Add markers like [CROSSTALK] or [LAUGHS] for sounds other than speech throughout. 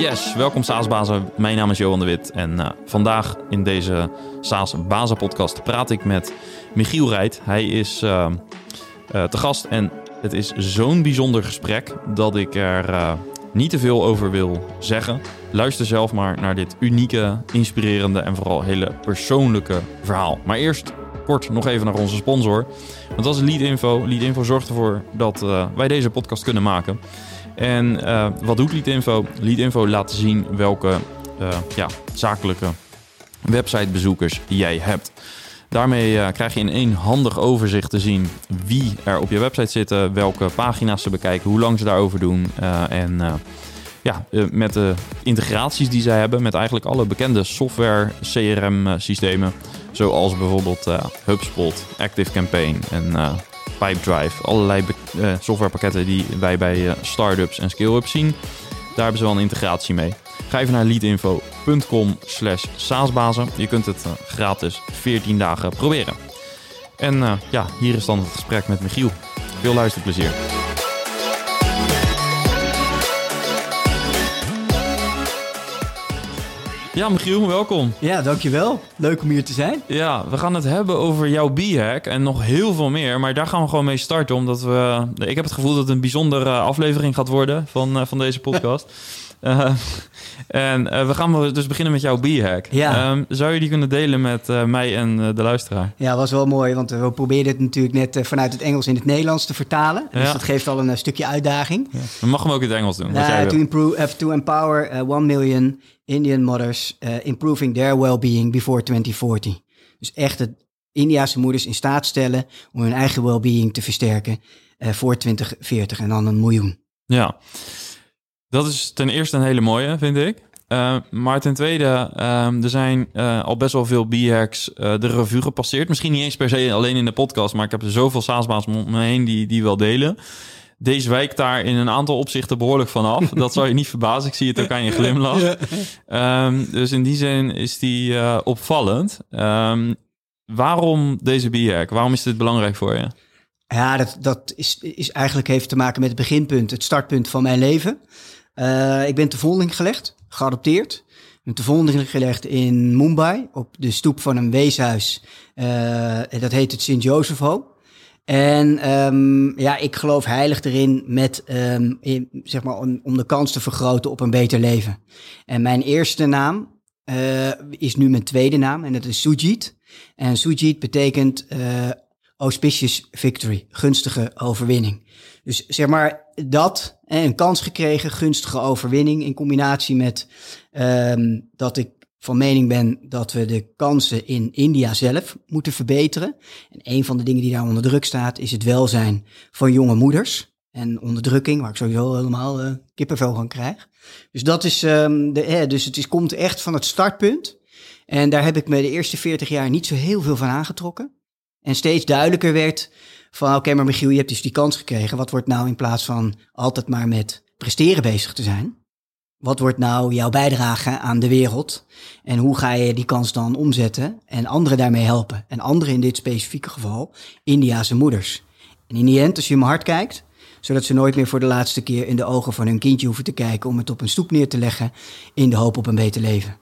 Yes, welkom SaaS-bazen. Mijn naam is Johan de Wit en eh, vandaag in deze SaaS-bazen-podcast praat ik met Michiel Rijt. Hij is uh, uh, te gast en het is zo'n bijzonder gesprek dat ik er niet te veel over wil zeggen. Luister zelf maar naar dit unieke, inspirerende en vooral hele persoonlijke verhaal. Maar eerst kort nog even naar onze sponsor. Want dat is Leadinfo. Leadinfo zorgt ervoor dat wij deze podcast kunnen maken. En uh, wat doet Leadinfo? Leadinfo laat zien welke uh, ja, zakelijke websitebezoekers jij hebt. Daarmee uh, krijg je in één handig overzicht te zien wie er op je website zitten, welke pagina's ze bekijken, hoe lang ze daarover doen. en ja, met de integraties die zij hebben met eigenlijk alle bekende software CRM-systemen, zoals bijvoorbeeld HubSpot, ActiveCampaign en Pipedrive. Allerlei uh, softwarepakketten die wij bij uh, startups en scale-ups zien. Daar hebben ze wel een integratie mee. Ga even naar leadinfo.com slash saasbazen. Je kunt het uh, gratis 14 dagen proberen. En ja, hier is dan het gesprek met Michiel. Veel luisterplezier. Ja, Michiel, welkom. Ja, dankjewel. Leuk om hier te zijn. Ja, we gaan het hebben over jouw b-hack en nog heel veel meer. Maar daar gaan we gewoon mee starten, omdat we... Ik heb het gevoel dat het een bijzondere aflevering gaat worden van, van deze podcast. [LAUGHS] uh, [LAUGHS] en uh, we gaan dus beginnen met jouw b-hack. Ja. Um, zou je die kunnen delen met uh, mij en de luisteraar? Ja, was wel mooi, want we probeerden het natuurlijk net vanuit het Engels in het Nederlands te vertalen. Dus ja. dat geeft al een stukje uitdaging. Ja. We mag hem ook in het Engels doen. To, improve, to empower one million Indian mothers improving their well-being before 2040. Dus echt het Indiaanse moeders in staat stellen om hun eigen well-being te versterken voor 2040 en dan een miljoen. Ja. Dat is ten eerste een hele mooie, vind ik. Uh, maar ten tweede, uh, er zijn uh, al best wel veel b-hacks de revue gepasseerd. Misschien niet eens per se alleen in de podcast, maar ik heb er zoveel saasbaas om me heen die, die wel delen. Deze wijkt daar in een aantal opzichten behoorlijk van af. Dat zal je niet verbazen. Ik zie het ook aan je glimlach. Um, dus in die zin is die opvallend. Um, waarom deze b-hack? Waarom is dit belangrijk voor je? Ja, dat, dat is, is eigenlijk heeft te maken met het beginpunt, het startpunt van mijn leven. Uh, ik ben te vondeling gelegd, geadopteerd. Ik ben te vondeling gelegd in Mumbai, op de stoep van een weeshuis. Uh, dat heet het Sint-Joseph Home. En um, ja, ik geloof heilig erin met, in, zeg maar, om, de kans te vergroten op een beter leven. En mijn eerste naam uh, is nu mijn tweede naam en dat is Sujit. En Sujit betekent auspicious victory, gunstige overwinning. Dus zeg maar dat, een kans gekregen, gunstige overwinning in combinatie met um, dat ik van mening ben dat we de kansen in India zelf moeten verbeteren. En een van de dingen die daar onder druk staat is het welzijn van jonge moeders. En onderdrukking, waar ik sowieso helemaal uh, kippenvel van krijg. Dus dat is, um, de, eh, dus het is, komt echt van het startpunt. En daar heb ik me de eerste 40 jaar niet zo heel veel van aangetrokken. En steeds duidelijker werd van oké, maar Michiel, je hebt dus die kans gekregen. Wat wordt nou in plaats van altijd maar met presteren bezig te zijn? Wat wordt nou jouw bijdrage aan de wereld? En hoe ga je die kans dan omzetten en anderen daarmee helpen? En anderen in dit specifieke geval, Indiase moeders. En in die end, als je mijn hart kijkt, zodat ze nooit meer voor de laatste keer in de ogen van hun kindje hoeven te kijken om het op een stoep neer te leggen in de hoop op een beter leven.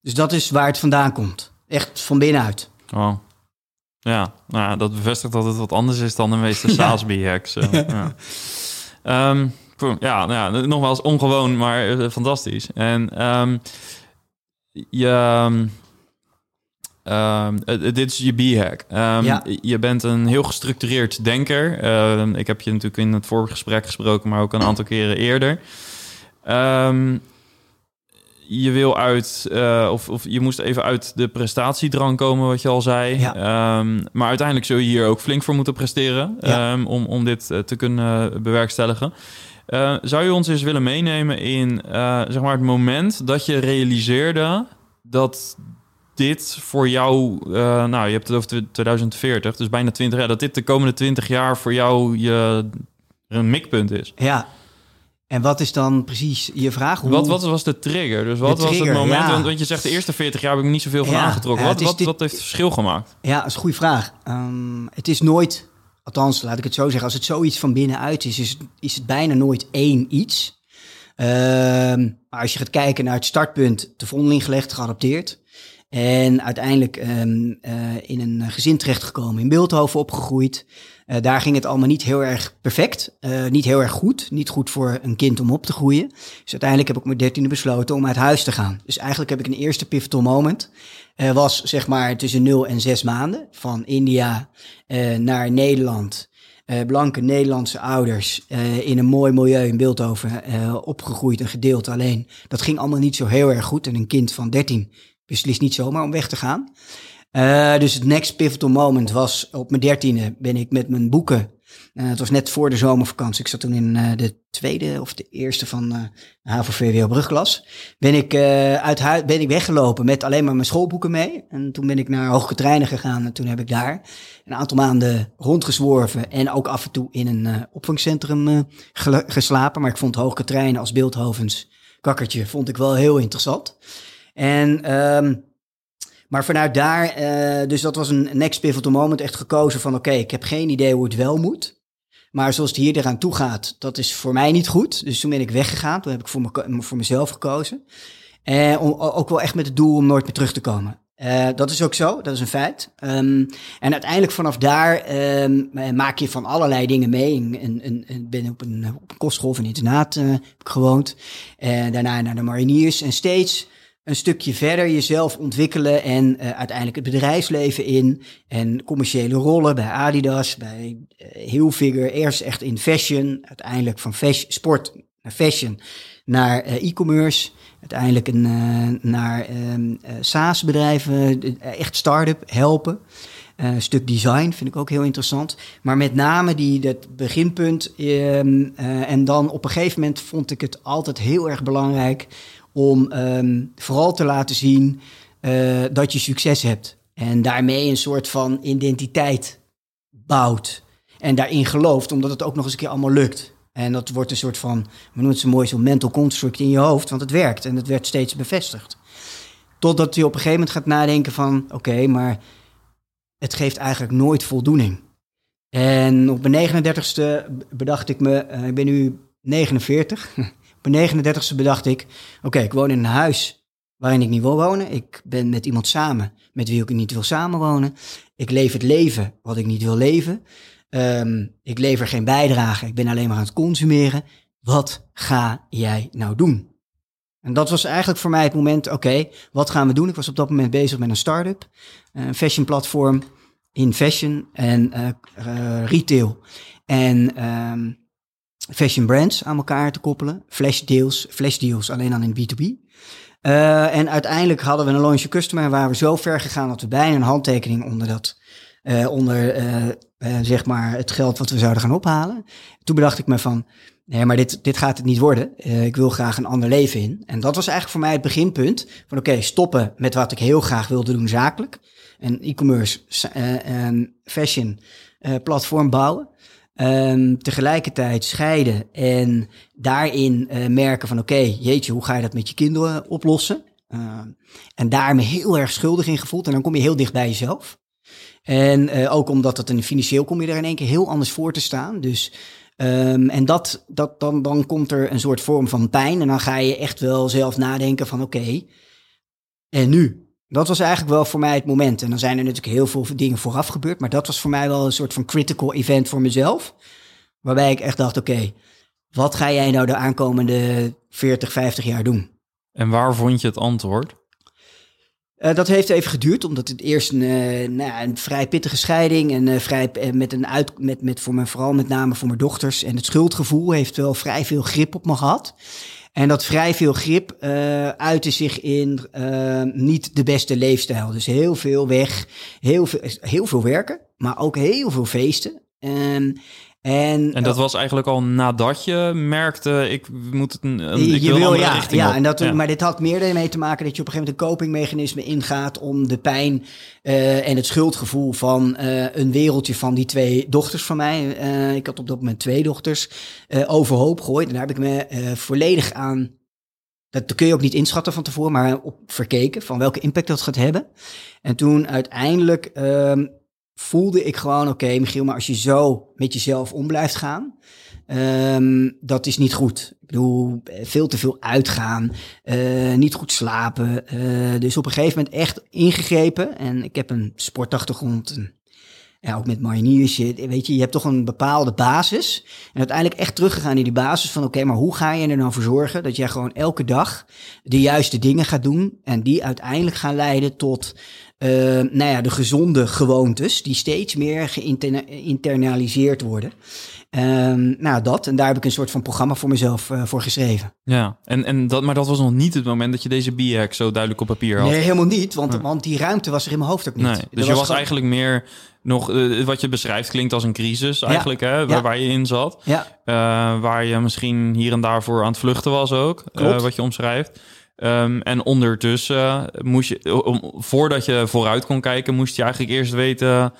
Dus dat is waar het vandaan komt. Echt van binnenuit. Oh, ja, nou, dat bevestigt dat het wat anders is dan de meeste SaaS hacks. ja. [LAUGHS] Um, ja, nou ja, nogmaals ongewoon, maar uh, fantastisch. En um, je, um, dit is je b-hack. ja. Je bent een heel gestructureerd denker. ik heb je natuurlijk in het vorige gesprek gesproken, maar ook een aantal keren eerder je wil uit, uh, of, of je moest even uit de prestatiedrang komen, wat je al zei. Ja. Um, maar uiteindelijk zul je hier ook flink voor moeten presteren ja. um, om, om dit te kunnen bewerkstelligen. Uh, zou je ons eens willen meenemen in uh, zeg maar het moment dat je realiseerde dat dit voor jou, nou je hebt het over 2040, dus bijna 20 jaar, dat dit de komende 20 jaar voor jou je een mikpunt is? Ja, en wat is dan precies je vraag? Hoe... Wat, wat was de trigger? Dus wat trigger, was het moment? Ja. Want je zegt de eerste 40 jaar heb ik niet zoveel van ja, aangetrokken. Wat, wat, dit... wat heeft het verschil gemaakt? Ja, dat is een goede vraag. Um, het is nooit, althans laat ik het zo zeggen, als het zoiets van binnenuit is, is het, is het bijna nooit één iets. Ehm, maar als je gaat kijken naar het startpunt, de vondeling gelegd, geadopteerd. En uiteindelijk ehm, eh, in een gezin terechtgekomen, in Beeldhoven opgegroeid. Uh, daar ging het allemaal niet heel erg perfect, uh, niet heel erg goed. Niet goed voor een kind om op te groeien. Dus uiteindelijk heb ik op mijn dertiende besloten om uit huis te gaan. Dus eigenlijk heb ik een eerste pivotal moment. Was zeg maar tussen 0 en 6 maanden. Van India naar Nederland. blanke Nederlandse ouders in een mooi milieu in Beeldhoven opgegroeid en gedeeld. Alleen dat ging allemaal niet zo heel erg goed. En een kind van 13 beslist niet zomaar om weg te gaan. Uh, dus het next pivotal moment was op mijn dertiende ben ik met mijn boeken. Uh, het was net voor de zomervakantie. Ik zat toen in uh, de tweede of de eerste van uh, HAVO-VWO brugklas. Ben ik, uit ben ik weggelopen met alleen maar mijn schoolboeken mee. En toen ben ik naar Hoge Treinen gegaan. En toen heb ik daar een aantal maanden rondgezworven. En ook af en toe in een opvangcentrum geslapen. Maar ik vond Hoge Treinen als Beeldhovens kakkertje vond ik wel heel interessant. En... Um, maar vanuit daar, uh, dus dat was een next pivotal moment, echt gekozen van oké, ik heb geen idee hoe het wel moet. Maar zoals het hier eraan toe gaat, dat is voor mij niet goed. Dus toen ben ik weggegaan, toen heb ik voor, me, voor mezelf gekozen. En om, ook wel echt met het doel om nooit meer terug te komen. Uh, dat is ook zo, dat is een feit. Um, en uiteindelijk vanaf daar um, maak je van allerlei dingen mee. Ik ben op een, op een kostschool of een internaat gewoond. En daarna naar de mariniers. En steeds een stukje verder jezelf ontwikkelen en uh, uiteindelijk het bedrijfsleven in en commerciële rollen bij Adidas, bij uh, Hilfiger, eerst echt in fashion, uiteindelijk van fashion, sport naar fashion naar uh, e-commerce, uiteindelijk een, naar um, SaaS-bedrijven, echt start-up helpen. Een stuk design vind ik ook heel interessant. Maar met name die, dat beginpunt. Um, en dan op een gegeven moment vond ik het altijd heel erg belangrijk om um, vooral te laten zien uh, dat je succes hebt. En daarmee een soort van identiteit bouwt. En daarin gelooft, omdat het ook nog eens een keer allemaal lukt. En dat wordt een soort van, we noemen het zo mooi, zo'n mental construct in je hoofd, want het werkt en het werd steeds bevestigd. Totdat je op een gegeven moment gaat nadenken van, oké, maar het geeft eigenlijk nooit voldoening. En op mijn 39ste bedacht ik me, uh, ik ben nu 49, Op mijn 39ste bedacht ik, oké, ik woon in een huis waarin ik niet wil wonen. Ik ben met iemand samen met wie ik niet wil samenwonen. Ik leef het leven wat ik niet wil leven. Um, ik lever geen bijdrage, ik ben alleen maar aan het consumeren. Wat ga jij nou doen? En dat was eigenlijk voor mij het moment, oké, wat gaan we doen? Ik was op dat moment bezig met een start-up, een fashion platform in fashion en uh, uh, retail. En um, fashion brands aan elkaar te koppelen. Flash deals, flash deals alleen dan in B2B. Uh, en uiteindelijk hadden we een launch customer waar we zo ver gegaan dat we bijna een handtekening onder dat, uh, onder uh, zeg maar het geld wat we zouden gaan ophalen. Toen bedacht ik me van, nee, maar dit, dit gaat het niet worden. ik wil graag een ander leven in. En dat was eigenlijk voor mij het beginpunt van oké, stoppen met wat ik heel graag wilde doen zakelijk. Een e-commerce en fashion platform bouwen. Um, tegelijkertijd scheiden en daarin uh, merken van oké, jeetje, hoe ga je dat met je kinderen oplossen? Uh, en daar me heel erg schuldig in gevoeld en dan kom je heel dicht bij jezelf. En uh, ook omdat het een financieel kom je er in één keer heel anders voor te staan. Dus um, en dat, dat dan, dan komt er een soort vorm van pijn en dan ga je echt wel zelf nadenken van oké, en nu? Dat was eigenlijk wel voor mij het moment. En dan zijn er natuurlijk heel veel dingen vooraf gebeurd. Maar dat was voor mij wel een soort van critical event voor mezelf. Waarbij ik echt dacht, oké, wat ga jij nou de aankomende 40, 50 jaar doen? En waar vond je het antwoord? Uh, dat heeft even geduurd, omdat het eerst een, uh, nou, een vrij pittige scheiding en uh, vrij met een uit, met, met voor me, vooral met name voor mijn dochters en het schuldgevoel heeft wel vrij veel grip op me gehad. En dat vrij veel grip uh, uitte zich in uh, niet de beste leefstijl. Dus heel veel weg, heel veel, heel veel werken, maar ook heel veel feesten. En, en dat was eigenlijk al nadat je merkte, ik moet het een, een ik je wil, ja, ja, en dat, ja. maar dit had meer ermee te maken dat je op een gegeven moment een copingmechanisme ingaat om de pijn uh, en het schuldgevoel van uh, een wereldje van die twee dochters van mij. Uh, ik had op dat moment twee dochters overhoop gegooid en daar heb ik me volledig aan dat kun je ook niet inschatten van tevoren, maar op verkeken van welke impact dat gaat hebben. En toen uiteindelijk um, voelde ik gewoon, oké Michiel, maar als je zo met jezelf om blijft gaan, ehm, dat is niet goed. Ik bedoel, veel te veel uitgaan, uh, niet goed slapen. Uh, dus op een gegeven moment echt ingegrepen. En ik heb een sportachtergrond, ja, ook met mariniers, weet je, je hebt toch een bepaalde basis. En uiteindelijk echt teruggegaan in die basis van, oké, maar hoe ga je er nou voor zorgen dat jij gewoon elke dag de juiste dingen gaat doen en die uiteindelijk gaan leiden tot, uh, nou ja, de gezonde gewoontes die steeds meer geïnternaliseerd worden. Um, nou, dat. En daar heb ik een soort van programma voor mezelf uh, voor geschreven. Ja, en, en dat, maar dat was nog niet het moment dat je deze b zo duidelijk op papier had. Nee, helemaal niet. Want, want die ruimte was er in mijn hoofd ook niet. Nee, dus je was, eigenlijk meer nog, uh, wat je beschrijft klinkt als een crisis eigenlijk, hè, waar, ja. waar, je in zat. Ja. Uh, waar je misschien hier en daar voor aan het vluchten was ook, wat je omschrijft. Um, en ondertussen moest je, voordat je vooruit kon kijken, moest je eigenlijk eerst weten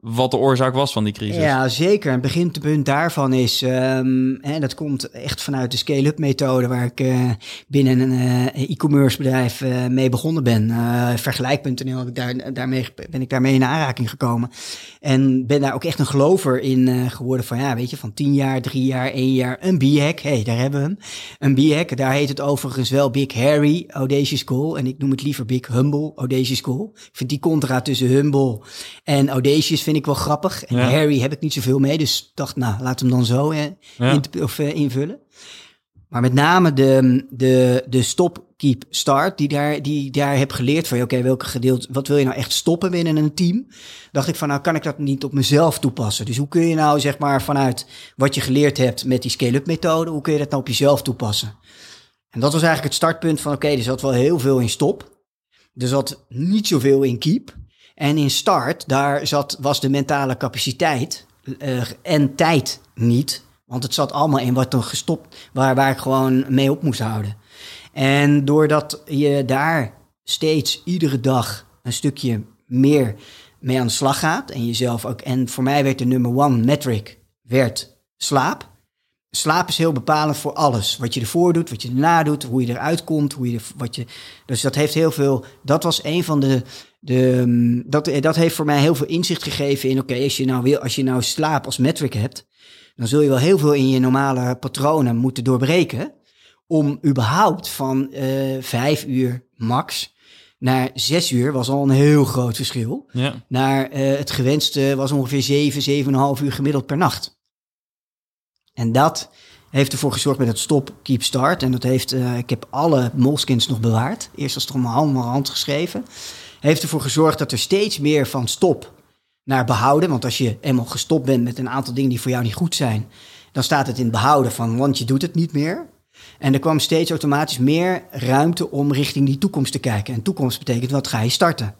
wat de oorzaak was van die crisis. Ja, zeker. Het beginpunt daarvan is, um, hè, dat komt echt vanuit de scale-up methode waar ik uh, binnen een uh, e-commerce bedrijf uh, mee begonnen ben. Vergelijk.nl, daar, daarmee, ben ik daarmee in aanraking gekomen. En ben daar ook echt een gelover in geworden van, ja, weet je, van tien jaar, drie jaar, één jaar, een B-hack. hey, daar hebben we hem. Een B-hack, daar heet het overigens wel Big Harry Audacious Goal. En ik noem het liever Big Humble Audacious Goal. Ik vind die contra tussen Humble en Audacious vind ik wel grappig. En Harry heb ik niet zoveel mee, dus dacht, nou, laat hem dan zo eh, in, of, uh, invullen. Maar met name de, de, de stop, keep, start, die daar, die daar heb geleerd van, oké, welke gedeelte, wat wil je nou echt stoppen binnen een team? Dacht ik van, nou, kan ik dat niet op mezelf toepassen? Dus hoe kun je nou, zeg maar, vanuit wat je geleerd hebt met die scale-up methode, hoe kun je dat nou op jezelf toepassen? En dat was eigenlijk het startpunt van, oké, er zat wel heel veel in stop. Er zat niet zoveel in keep. En in start, daar zat, was de mentale capaciteit uh, en tijd niet. Want het zat allemaal in wat er gestopt, waar, waar ik gewoon mee op moest houden. En doordat je daar steeds iedere dag een stukje meer mee aan de slag gaat en jezelf ook. En voor mij werd de nummer one metric werd slaap. Slaap is heel bepalend voor alles. Wat je ervoor doet, wat je erna doet, hoe je eruit komt, hoe je wat je. Dus dat heeft heel veel. Dat was een van de de, mm, dat, dat heeft voor mij heel veel inzicht gegeven in, oké, als je nou wil, als je nou slaap als metric hebt, dan zul je wel heel veel in je normale patronen moeten doorbreken om überhaupt van uh, vijf uur max naar zes uur was al een heel groot verschil. Ja. Naar uh, het gewenste was ongeveer zeven, zeven en een half uur gemiddeld per nacht. En dat heeft ervoor gezorgd met het stop, keep, start. En dat heeft, uh, ik heb alle moleskins nog bewaard. Eerst als het om mijn hand, hand geschreven heeft ervoor gezorgd dat er steeds meer van stop naar behouden. Want als je eenmaal gestopt bent met een aantal dingen die voor jou niet goed zijn, dan staat het in behouden van, want je doet het niet meer. En er kwam steeds automatisch meer ruimte om richting die toekomst te kijken. En toekomst betekent, wat ga je starten?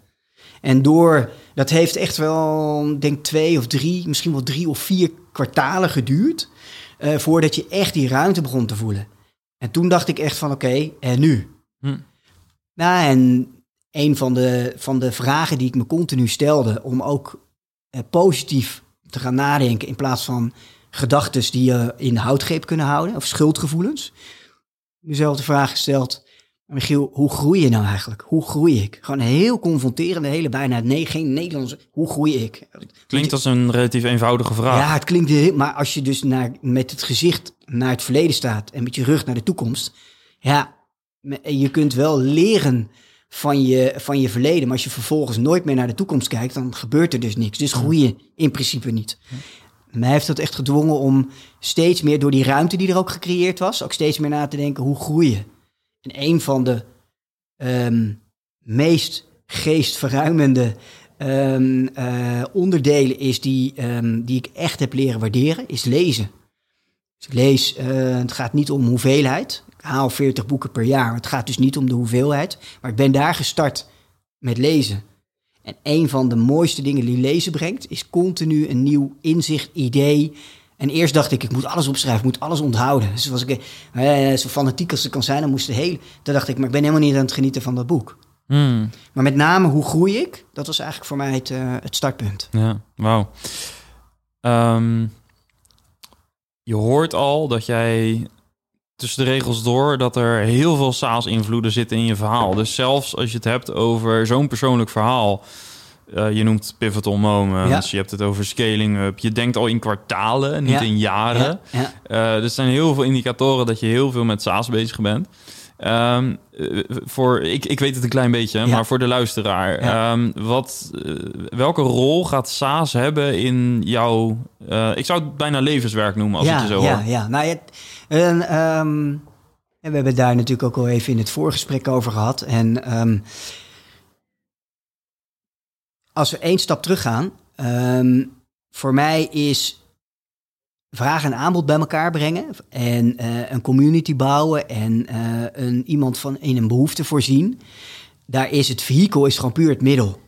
En door, dat heeft echt wel, denk twee of drie, misschien wel drie of vier kwartalen geduurd. Uh, voordat je echt die ruimte begon te voelen. En toen dacht ik echt van, oké, en nu? Hm. Nou, en een van de, van de vragen die ik me continu stelde om ook eh, positief te gaan nadenken in plaats van gedachten die je in de houtgreep kunnen houden of schuldgevoelens. Mezelf de vraag gesteld, Michiel, hoe groei je nou eigenlijk? Hoe groei ik? Gewoon heel confronterende, hele bijna nee, geen Nederlands. Hoe groei ik? Klinkt als een relatief eenvoudige vraag. Ja, het klinkt heel, maar als je dus naar, met het gezicht naar het verleden staat en met je rug naar de toekomst, ja, je kunt wel leren van je, van je verleden. Maar als je vervolgens nooit meer naar de toekomst kijkt, dan gebeurt er dus niks. Dus groei je in principe niet. Mij heeft dat echt gedwongen om steeds meer door die ruimte die er ook gecreëerd was, ook steeds meer na te denken hoe groeien. En een van de um, meest geestverruimende um, uh, onderdelen is die, um, die ik echt heb leren waarderen, is lezen. Dus ik lees, uh, het gaat niet om hoeveelheid haal 40 boeken per jaar. Het gaat dus niet om de hoeveelheid. Maar ik ben daar gestart met lezen. En een van de mooiste dingen die lezen brengt, is continu een nieuw inzicht, idee. En eerst dacht ik, ik moet alles opschrijven, ik moet alles onthouden. Dus was ik eh, zo fanatiek als ik kan zijn, dan moest de hele... Toen dacht ik, maar ik ben helemaal niet aan het genieten van dat boek. Hmm. Maar met name, hoe groei ik? Dat was eigenlijk voor mij het, uh, het startpunt. Ja, wauw. Um, je hoort al dat jij tussen de regels door dat er heel veel SaaS-invloeden zitten in je verhaal. Dus zelfs als je het hebt over zo'n persoonlijk verhaal, eh, je noemt pivotal moments, Ja. je hebt het over scaling up. Je denkt al in kwartalen, niet Ja. in jaren. Ja. Eh, er zijn heel veel indicatoren dat je heel veel met SaaS bezig bent. Ehm, eh, voor, ik, ik weet het een klein beetje, Ja. maar voor de luisteraar. Ja. ehm, wat, eh, welke rol gaat SaaS hebben in jouw... eh, ik zou het bijna levenswerk noemen als ja, ik je zo ja, hoor. ja. Nou, en, ehm, en we hebben het daar natuurlijk ook al even in het voorgesprek over gehad. En ehm, als we één stap teruggaan, voor mij is vraag en aanbod bij elkaar brengen en eh, een community bouwen en eh, een, iemand van in een behoefte voorzien. Daar is het vehikel is gewoon puur het middel.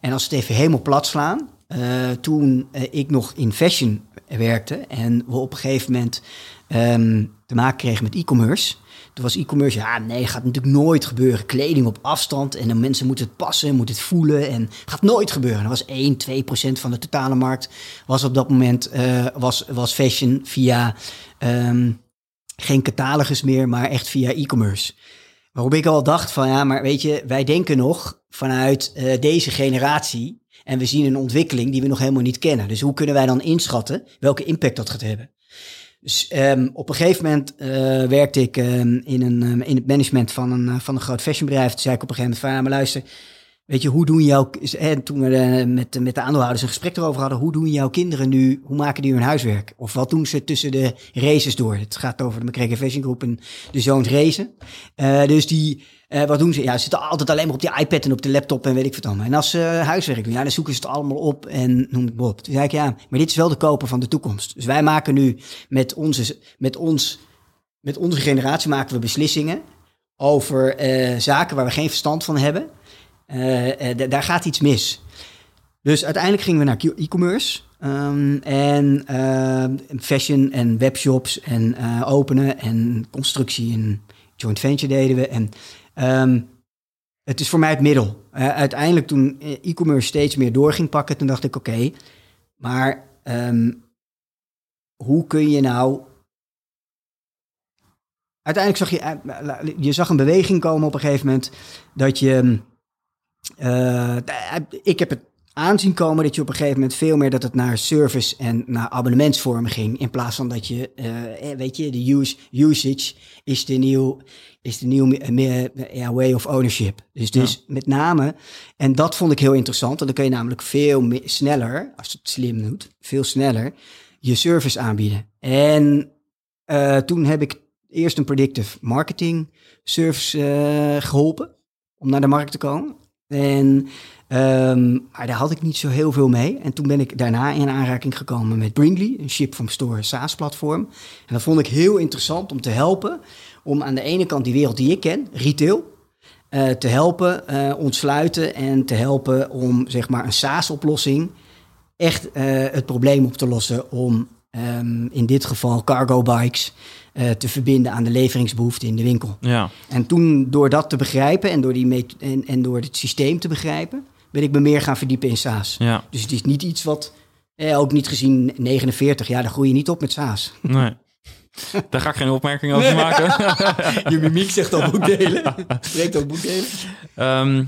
En als het even helemaal plat slaan, eh, toen ik nog in fashion werkte en we op een gegeven moment ehm, te maken kregen met e-commerce. Toen was e-commerce, ja nee, gaat natuurlijk nooit gebeuren. Kleding op afstand en de mensen moeten het passen, moeten het voelen en gaat nooit gebeuren. Dat was 1, 2 procent van de totale markt was op dat moment eh, was, was fashion via ehm, geen catalogus meer, maar echt via e-commerce. Waarop ik al dacht van ja, maar weet je, wij denken nog vanuit eh, deze generatie en we zien een ontwikkeling die we nog helemaal niet kennen. Dus hoe kunnen wij dan inschatten welke impact dat gaat hebben? Dus ehm, op een gegeven moment eh, werkte ik ehm, in, een, ehm, in het management van een, eh, van een groot fashionbedrijf. Toen zei ik op een gegeven moment van ja, maar luister, weet je, hoe doen jouw... En toen we eh, met, met de aandeelhouders een gesprek erover hadden, hoe doen jouw kinderen nu, hoe maken die hun huiswerk? Of wat doen ze tussen de races door? Het gaat over de McGregor Fashion Group en de zoons racen. Eh, dus die, eh, wat doen ze? Ja, ze zitten altijd alleen maar op die iPad en op de laptop en weet ik wat allemaal. En als ze huiswerk doen, ja, dan zoeken ze het allemaal op en noem het maar op. Toen zei ik, ja, maar dit is wel de koper van de toekomst. Dus wij maken nu met, onze, met, ons, met onze generatie maken we beslissingen over zaken waar we geen verstand van hebben. Eh, eh, da- daar gaat iets mis. Dus uiteindelijk gingen we naar e- e-commerce. ehm, en ehm, fashion en webshops en eh, openen en constructie en joint venture deden we. En ehm, het is voor mij het middel. Uiteindelijk toen e-commerce steeds meer door ging pakken, toen dacht ik oké, maar hoe kun je nou... Uiteindelijk zag je, je zag een beweging komen op een gegeven moment dat je... eh, ik heb het aanzien komen dat je op een gegeven moment veel meer dat het naar service en naar abonnementsvorm ging. In plaats van dat je, eh, eh, weet je, de use, usage is de nieuw, is de nieuw ja, way of ownership. Dus, dus met name, en dat vond ik heel interessant, want dan kun je namelijk veel sneller, als je het slim doet, veel sneller je service aanbieden. En toen heb ik eerst een predictive marketing service eh, geholpen om naar de markt te komen. En Ehm, maar daar had ik niet zo heel veel mee. En toen ben ik daarna in aanraking gekomen met Brinkley, een ship from store SaaS-platform. En dat vond ik heel interessant om te helpen om aan de ene kant die wereld die ik ken, retail, eh, te helpen eh, ontsluiten en te helpen om zeg maar een SaaS-oplossing echt eh, het probleem op te lossen om ehm, in dit geval cargo bikes eh, te verbinden aan de leveringsbehoeften in de winkel. Ja, En toen, door dat te begrijpen en door, die en, en door het systeem te begrijpen, ben ik me meer gaan verdiepen in SaaS. ja, Dus het is niet iets wat, eh, ook niet gezien 49, ja, daar groei je niet op met SaaS. nee. Daar ga ik geen opmerking over [LAUGHS] maken. Je mimiek zegt al boekdelen. Spreekt ook boekdelen. Ehm,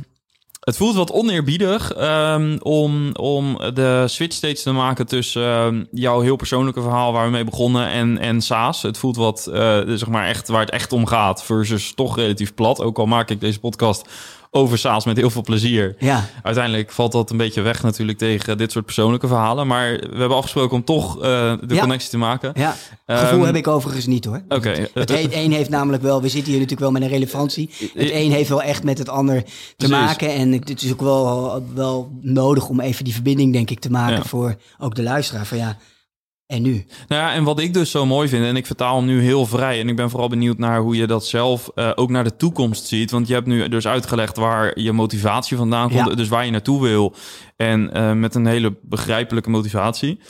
het voelt wat oneerbiedig ehm, om, om de switch steeds te maken tussen ehm, jouw heel persoonlijke verhaal waar we mee begonnen en, en SaaS. Het voelt wat, eh, zeg maar, echt waar het echt om gaat versus toch relatief plat. Ook al maak ik deze podcast over SaaS met heel veel plezier. Ja, Uiteindelijk valt dat een beetje weg natuurlijk tegen dit soort persoonlijke verhalen. Maar we hebben afgesproken om toch eh, de Ja. connectie te maken. ja. gevoel Ehm, heb ik overigens niet hoor. Oké. Het een, een heeft namelijk wel, we zitten hier natuurlijk wel met een relevantie. Het een heeft wel echt met het ander te Precies. maken. En het is ook wel, wel nodig om even die verbinding, denk ik, te maken Ja. voor ook de luisteraar. Van ja, en nu? Nou ja, en wat ik dus zo mooi vind, en ik vertaal hem nu heel vrij, en ik ben vooral benieuwd naar hoe je dat zelf eh, ook naar de toekomst ziet. Want je hebt nu dus uitgelegd waar je motivatie vandaan komt, Ja. dus waar je naartoe wil. En eh, met een hele begrijpelijke motivatie.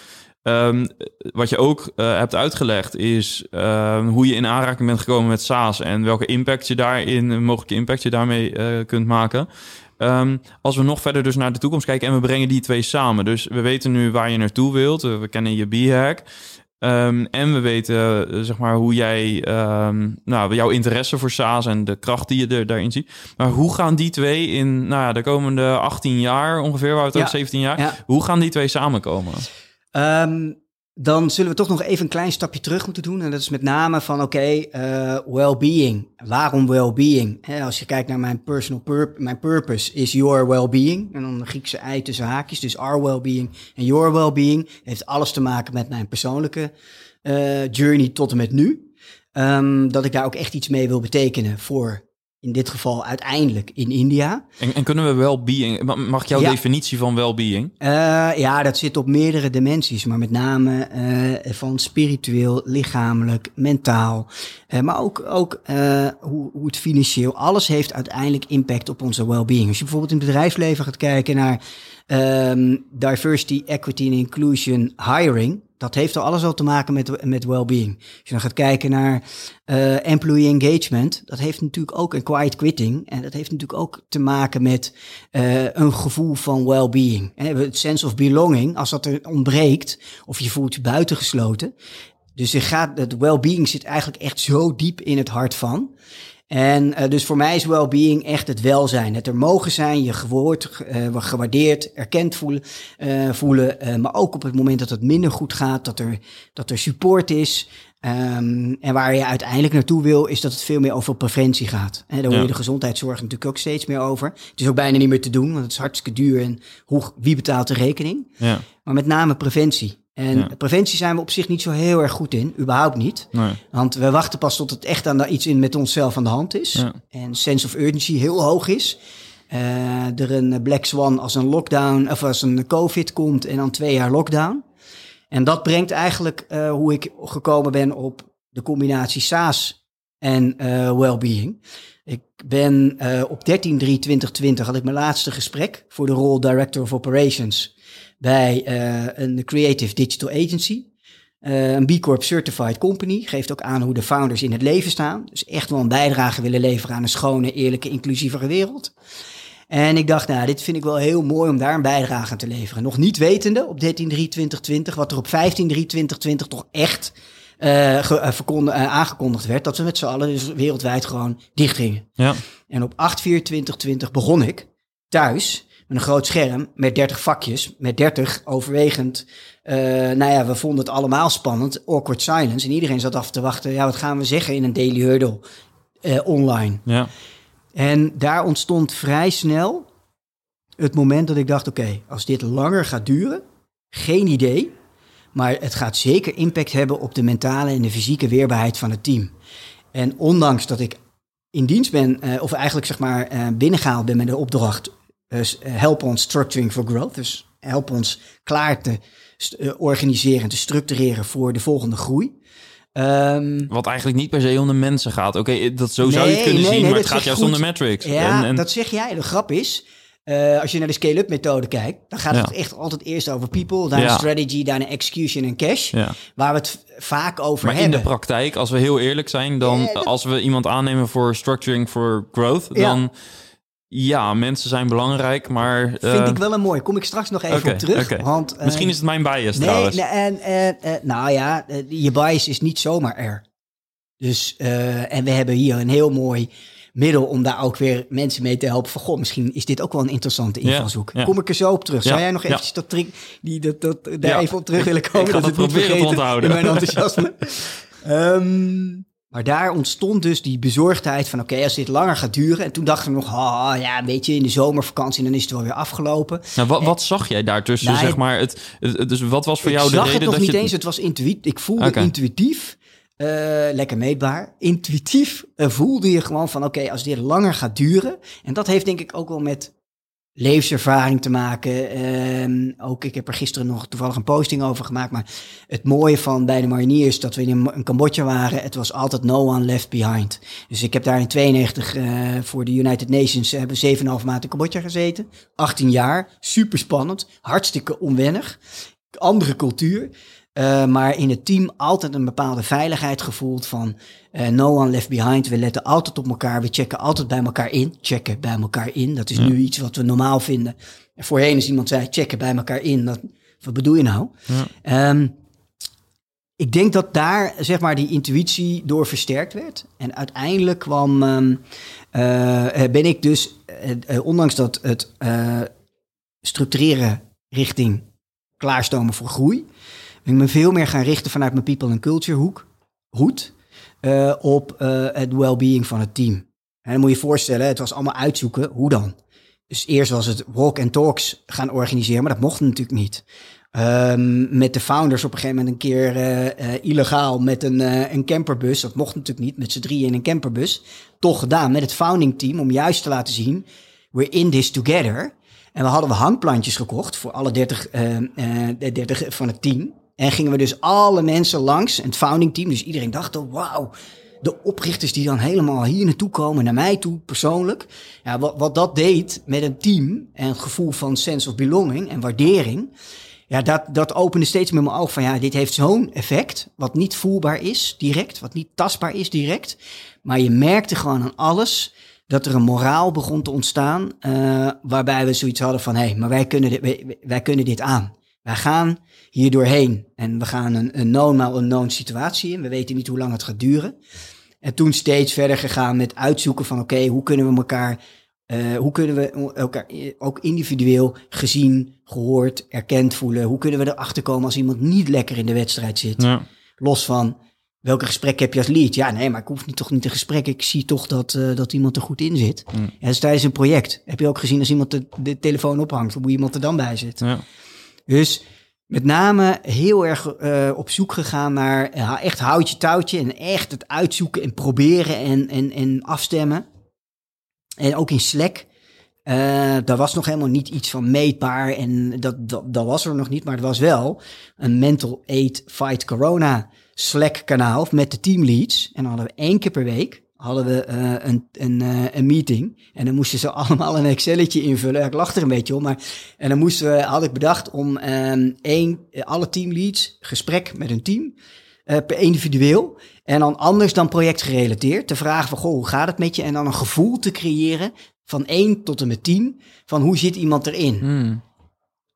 Ehm, wat je ook eh, hebt uitgelegd is ehm, hoe je in aanraking bent gekomen met SaaS en welke impact je daarin, een mogelijke impact je daarmee kunt maken. Ehm, als we nog verder dus naar de toekomst kijken en we brengen die twee samen. Dus we weten nu waar je naartoe wilt. eh, We kennen je B-hack. Ehm, en we weten, eh, zeg maar, hoe jij, ehm, nou, jouw interesse voor SaaS en de kracht die je er, daarin ziet. Maar hoe gaan die twee in, nou ja, de komende 18 jaar ongeveer, waar het Ja. ook 17 jaar, Ja. hoe gaan die twee samenkomen? Ehm, dan zullen we toch nog even een klein stapje terug moeten doen. En dat is met name van, oké, eh, well-being. Waarom well-being? Als je kijkt naar mijn personal purpose, mijn purpose is your well-being. En dan een Griekse ei tussen haakjes. Dus our well-being en your well-being. Heeft alles te maken met mijn persoonlijke eh, journey tot en met nu. Ehm, dat ik daar ook echt iets mee wil betekenen voor, in dit geval uiteindelijk in India. En, en kunnen we well-being, ma- mag jouw Ja. definitie van well-being? Eh, ja, dat zit op meerdere dimensies, maar met name eh, van spiritueel, lichamelijk, mentaal, eh, maar ook, ook hoe, hoe het financieel, alles heeft uiteindelijk impact op onze well-being. Als je bijvoorbeeld in het bedrijfsleven gaat kijken naar ehm, diversity, equity en inclusion hiring, dat heeft er alles al te maken met, met well-being. Als je dan gaat kijken naar eh, employee engagement, dat heeft natuurlijk ook een quiet quitting. En dat heeft natuurlijk ook te maken met eh, een gevoel van well-being. Het sense of belonging, als dat er ontbreekt, of je voelt je buitengesloten. Dus je gaat, het well-being zit eigenlijk echt zo diep in het hart van. En eh, dus voor mij is well-being echt het welzijn. Het er mogen zijn, je gehoord, ge- eh, gewaardeerd, erkend voelen. eh, voelen eh, maar ook op het moment dat het minder goed gaat, dat er, dat er support is. Ehm, en waar je uiteindelijk naartoe wil, is dat het veel meer over preventie gaat. En daar hoor je Ja. de gezondheidszorg natuurlijk ook steeds meer over. Het is ook bijna niet meer te doen, want het is hartstikke duur. En hoe, wie betaalt de rekening? Ja, Maar met name preventie. En Ja. preventie zijn we op zich niet zo heel erg goed in, überhaupt niet. nee. Want we wachten pas tot het echt aan de, iets in met onszelf aan de hand is. Ja. En sense of urgency heel hoog is. Eh, er een black swan als een lockdown of als een covid komt en dan twee jaar lockdown. En dat brengt eigenlijk eh, hoe ik gekomen ben op de combinatie SaaS en eh well-being. Ik ben op 13-3-2020 had ik mijn laatste gesprek voor de rol Director of Operations bij eh, een creative digital agency. Eh, een B Corp certified company. Geeft ook aan hoe de founders in het leven staan. Dus echt wel een bijdrage willen leveren aan een schone, eerlijke, inclusievere wereld. En ik dacht, nou, dit vind ik wel heel mooi om daar een bijdrage aan te leveren. Nog niet wetende op 13-3-2020, wat er op 15-3-2020 toch echt eh, aangekondigd werd. Dat we met z'n allen dus wereldwijd gewoon dicht gingen. Ja, En op 8-4-2020 begon ik thuis met een groot scherm met 30 vakjes, met 30 overwegend. eh, nou ja, we vonden het allemaal spannend, awkward silence. En iedereen zat af te wachten, ja, wat gaan we zeggen in een Daily Huddle eh, online? ja, En daar ontstond vrij snel het moment dat ik dacht, oké, als dit langer gaat duren, geen idee. Maar het gaat zeker impact hebben op de mentale en de fysieke weerbaarheid van het team. En ondanks dat ik in dienst ben, eh, of eigenlijk zeg maar eh, binnengehaald ben met de opdracht, eh, s- eh, help ons structuring for growth. Dus help ons klaar te eh, organiseren, te structureren voor de volgende groei. Ehm, wat eigenlijk niet per se om de mensen gaat. Oké, dat zo zou je het kunnen nee, zien, nee, maar het gaat juist om de metrics. Ja, En- en- dat zeg jij. De grap is, eh, als je naar de scale-up methode kijkt, dan gaat Ja. het echt altijd eerst over people, daarna Ja. strategy, daarna execution en cash. ja. Waar we het vaak over Maar in hebben. de praktijk, als we heel eerlijk zijn, dan dat- als we iemand aannemen voor structuring for growth, dan ja, mensen zijn belangrijk, maar Vind eh, ik wel een mooi. Kom ik straks nog even op terug. Want, eh, misschien is het mijn bias nee, trouwens. nee, en, en, eh, nou ja, eh, je bias is niet zomaar er. Dus, eh, en we hebben hier een heel mooi middel om daar ook weer mensen mee te helpen. Van, goh, misschien is dit ook wel een interessante invalshoek. ja. Kom ik er zo op terug. Zou Ja, jij nog eventjes dat trick, die, dat, dat, daar even op terug willen komen? ik dat het niet proberen te vergeten onthouden. In mijn enthousiasme. [LAUGHS] Ehm, maar daar ontstond dus die bezorgdheid van... oké, als dit langer gaat duren... en toen dachten we nog, ah, ja, weet je, in de zomervakantie... dan is het wel weer afgelopen. Nou, wat, wat zag jij daartussen, Nou, zeg maar? Het, dus wat was voor ik jou de zag reden het nog dat niet je... eens. Het was intuïtief. Ik voelde intuïtief, eh, lekker meetbaar, intuïtief eh, voelde je gewoon van oké, als dit langer gaat duren. En dat heeft denk ik ook wel met levenservaring te maken. Ehm, ook ik heb er gisteren nog toevallig een posting over gemaakt. Maar het mooie van bij de mariniers dat we in, in Cambodja waren, het was altijd no one left behind. Dus ik heb daar in 92 eh, voor de United Nations eh, hebben we 7,5 maanden in Cambodja gezeten. 18 jaar, super spannend, hartstikke onwennig andere cultuur. Eh, maar in het team altijd een bepaalde veiligheid gevoeld van eh, no one left behind. We letten altijd op elkaar. We checken altijd bij elkaar in. Checken bij elkaar in. Dat is nu iets wat we normaal vinden. En voorheen is iemand zei checken bij elkaar in. Dat, wat bedoel je nou? Ja. Ehm, ik denk dat daar zeg maar die intuïtie door versterkt werd. En uiteindelijk kwam, ehm, eh, ben ik dus, ondanks dat het structureren richting klaarstomen voor groei, ik me veel meer gaan richten vanuit mijn people and culture hoek, hoed, eh, op eh, het well-being van het team. En dan moet je je voorstellen, het was allemaal uitzoeken, hoe dan? Dus eerst was het walk and talks gaan organiseren, maar dat mocht natuurlijk niet. Ehm, met de founders op een gegeven moment een keer eh, illegaal met een, een camperbus. Dat mocht natuurlijk niet, met z'n drieën in een camperbus. Toch gedaan met het founding team om juist te laten zien, we're in this together. En we hadden we hangplantjes gekocht voor alle 30, eh, eh, de 30 van het team. En gingen we dus alle mensen langs, het founding team. Dus iedereen dacht, oh, wauw, de oprichters die dan helemaal hier naartoe komen, naar mij toe persoonlijk. Ja, wat, wat dat deed met een team en gevoel van sense of belonging en waardering. Ja, dat, dat opende steeds meer mijn oog van ja, dit heeft zo'n effect. Wat niet voelbaar is direct, wat niet tastbaar is direct. Maar je merkte gewoon aan alles dat er een moraal begon te ontstaan. eh, waarbij we zoiets hadden van hé, hey, maar wij kunnen, dit, wij kunnen dit aan. Wij gaan hier doorheen en we gaan een, een known maar unknown situatie in. We weten niet hoe lang het gaat duren. En toen steeds verder gegaan met uitzoeken van oké, hoe kunnen we elkaar, eh, hoe kunnen we elkaar ook individueel gezien, gehoord, erkend voelen? Hoe kunnen we erachter komen als iemand niet lekker in de wedstrijd zit? Ja. Los van welke gesprek heb je als lead? Ja, nee, maar ik hoef niet, toch niet een gesprek. Ik zie toch dat, eh, dat iemand er goed in zit. Mm. Ja, dus tijdens een project heb je ook gezien als iemand de, de telefoon ophangt, hoe iemand er dan bij zit. Ja. Dus met name heel erg eh, op zoek gegaan naar eh, echt houtje touwtje en echt het uitzoeken en proberen en, en, en afstemmen. En ook in Slack. eh, daar was nog helemaal niet iets van meetbaar en dat, dat, dat was er nog niet, maar het was wel een Mental Aid Fight Corona Slack kanaal met de teamleads. En dan hadden we één keer per week hadden we eh, een, een, eh, een meeting. En dan moesten ze [LAUGHS] allemaal een Excelletje invullen. Ja, Ik lach er een beetje om, maar... En dan moesten we, had ik bedacht om ehm één, alle teamleads, gesprek met een team, eh, per individueel. En dan anders dan projectgerelateerd. Te vragen van, goh, hoe gaat het met je? En dan een gevoel te creëren van één tot en met tien. Van hoe zit iemand erin? Hmm.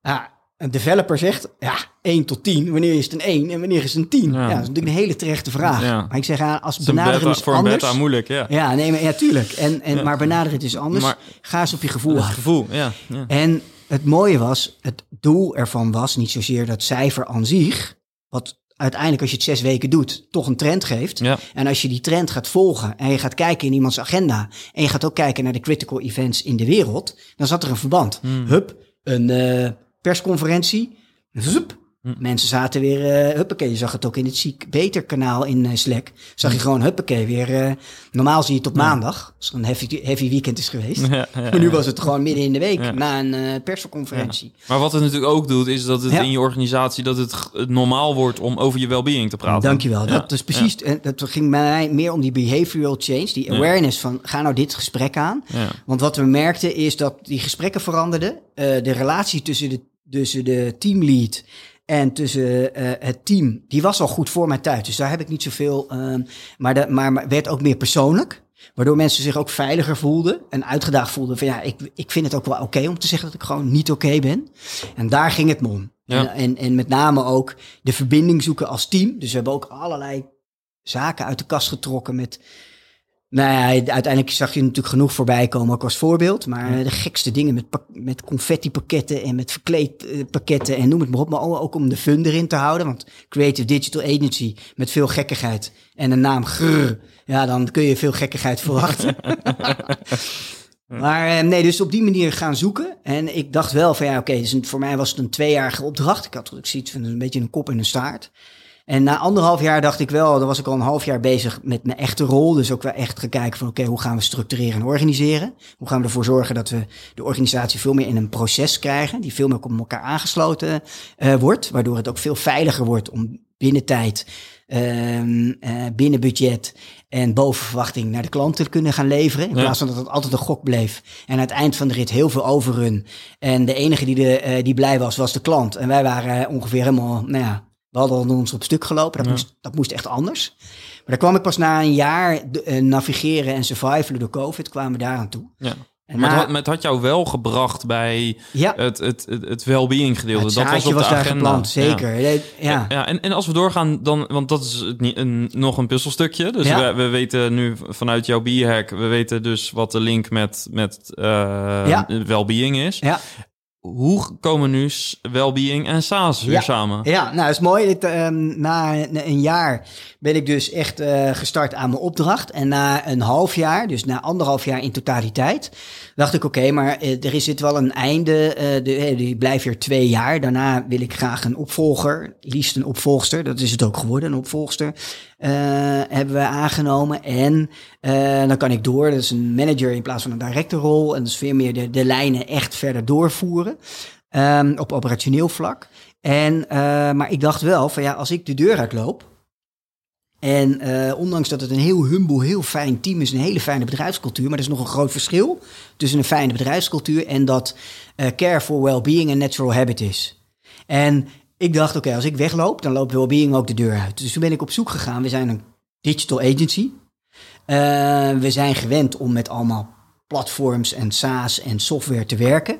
Ja, een developer zegt, ja, 1 tot 10. Wanneer is het een 1 en wanneer is het een 10? Ja. Ja. dat is natuurlijk een hele terechte vraag. Ja. Maar ik zeg, ja, als Het is benaderen beta, is voor een anders... beta moeilijk, ja. Ja, nee, maar, ja, tuurlijk. En, en. Maar benaderen het is anders. Maar- Ga eens op je gevoel Het af. gevoel, ja. ja. En het mooie was, het doel ervan was niet zozeer dat cijfer aan zich, wat uiteindelijk als je het zes weken doet, toch een trend geeft. Ja. En als je die trend gaat volgen en je gaat kijken in iemands agenda en je gaat ook kijken naar de critical events in de wereld, dan zat er een verband. Hmm. Hup, een eh, persconferentie. Hmm. Mensen zaten weer, eh huppakee, je zag het ook in het Ziek Beter kanaal in eh, Slack. Zag je gewoon, huppakee, weer, eh, normaal zie je het op maandag, als er een heavy, heavy weekend is geweest. Ja, ja, [LAUGHS] Maar nu ja. was het gewoon midden in de week, na een persconferentie. Maar wat het natuurlijk ook doet, is dat het in je organisatie dat het, normaal wordt om over je well-being te praten. Dankjewel. Dat is precies, dat ging bij mij meer om die behavioral change, die awareness van ga nou dit gesprek aan. Want wat we merkten is dat die gesprekken veranderden. De relatie tussen de, tussen de teamlead en tussen eh, het team, die was al goed voor mijn tijd. Dus daar heb ik niet zoveel, ehm, maar, de, maar maar werd ook meer persoonlijk. Waardoor mensen zich ook veiliger voelden en uitgedaagd voelden van ja, ik, ik vind het ook wel oké om te zeggen dat ik gewoon niet oké ben. En daar ging het me om. Ja. En, en, en met name ook de verbinding zoeken als team. Dus we hebben ook allerlei zaken uit de kast getrokken met... Nou ja, uiteindelijk zag je natuurlijk genoeg voorbij komen, ook als voorbeeld. Maar de gekste dingen met, met confetti pakketten en met verkleed eh, pakketten en noem het maar op. Maar ook om de fun erin te houden. Want Creative Digital Agency met veel gekkigheid en een naam grrr. Ja, dan kun je veel gekkigheid verwachten. [LAUGHS] Maar eh, nee, dus op die manier gaan zoeken. En ik dacht wel van ja, oké, dus voor mij was het een tweejarige opdracht. Ik had ook zoiets van een beetje een kop en een staart. En na anderhalf jaar dacht ik wel, dan was ik al een half jaar bezig met mijn echte rol. Dus ook wel echt gekeken van oké, hoe gaan we structureren en organiseren? Hoe gaan we ervoor zorgen dat we de organisatie veel meer in een proces krijgen, die veel meer op elkaar aangesloten eh, wordt, waardoor het ook veel veiliger wordt om binnen tijd, ehm, eh, binnen budget en boven verwachting naar de klant te kunnen gaan leveren. In Ja. plaats van dat het altijd een gok bleef. En aan het eind van de rit heel veel overrun. En de enige die, de, eh, die blij was, was de klant. En wij waren ongeveer helemaal, nou ja, we hadden ons op stuk gelopen. Dat, Ja. moest, dat moest echt anders. Maar daar kwam ik pas na een jaar de- eh, navigeren en survivalen door COVID, kwamen we daar aan toe. Ja. En Maar na- het, had, het had jou wel gebracht bij ja, het, het, het, het well-being gedeelte. het dat was op de agenda. zeker. Ja. ja. Ja, en, en als we doorgaan, dan, want dat is een, nog een puzzelstukje. Dus Ja. we, we weten nu vanuit jouw biohack, we weten dus wat de link met, met Ja. well-being is. Hoe komen nu well-being en SaaS weer Ja. samen? Ja, nou, dat is mooi. Dit, ehm, na, na een jaar ben ik dus echt eh, gestart aan mijn opdracht. En na een half jaar, dus na anderhalf jaar in totaliteit, dacht ik: oké, maar eh, er is dit wel een einde. eh de, eh, die blijft hier twee jaar. Daarna wil ik graag een opvolger, liefst een opvolgster. Dat is het ook geworden, een opvolgster. eh, hebben we aangenomen. En eh, dan kan ik door. Dat is een manager in plaats van een directorrol. En dus veel meer de, de lijnen echt verder doorvoeren. ehm, op operationeel vlak. En, eh, maar ik dacht wel van ja, als ik de deur uitloop. En eh, ondanks dat het een heel humble, heel fijn team is, een hele fijne bedrijfscultuur, maar er is nog een groot verschil tussen een fijne bedrijfscultuur en dat eh, care for well-being een natural habit is. En ik dacht, oké, als ik wegloop, dan loopt well-being ook de deur uit. Dus toen ben ik op zoek gegaan. We zijn een digital agency. Eh, we zijn gewend om met allemaal platforms en SaaS en software te werken.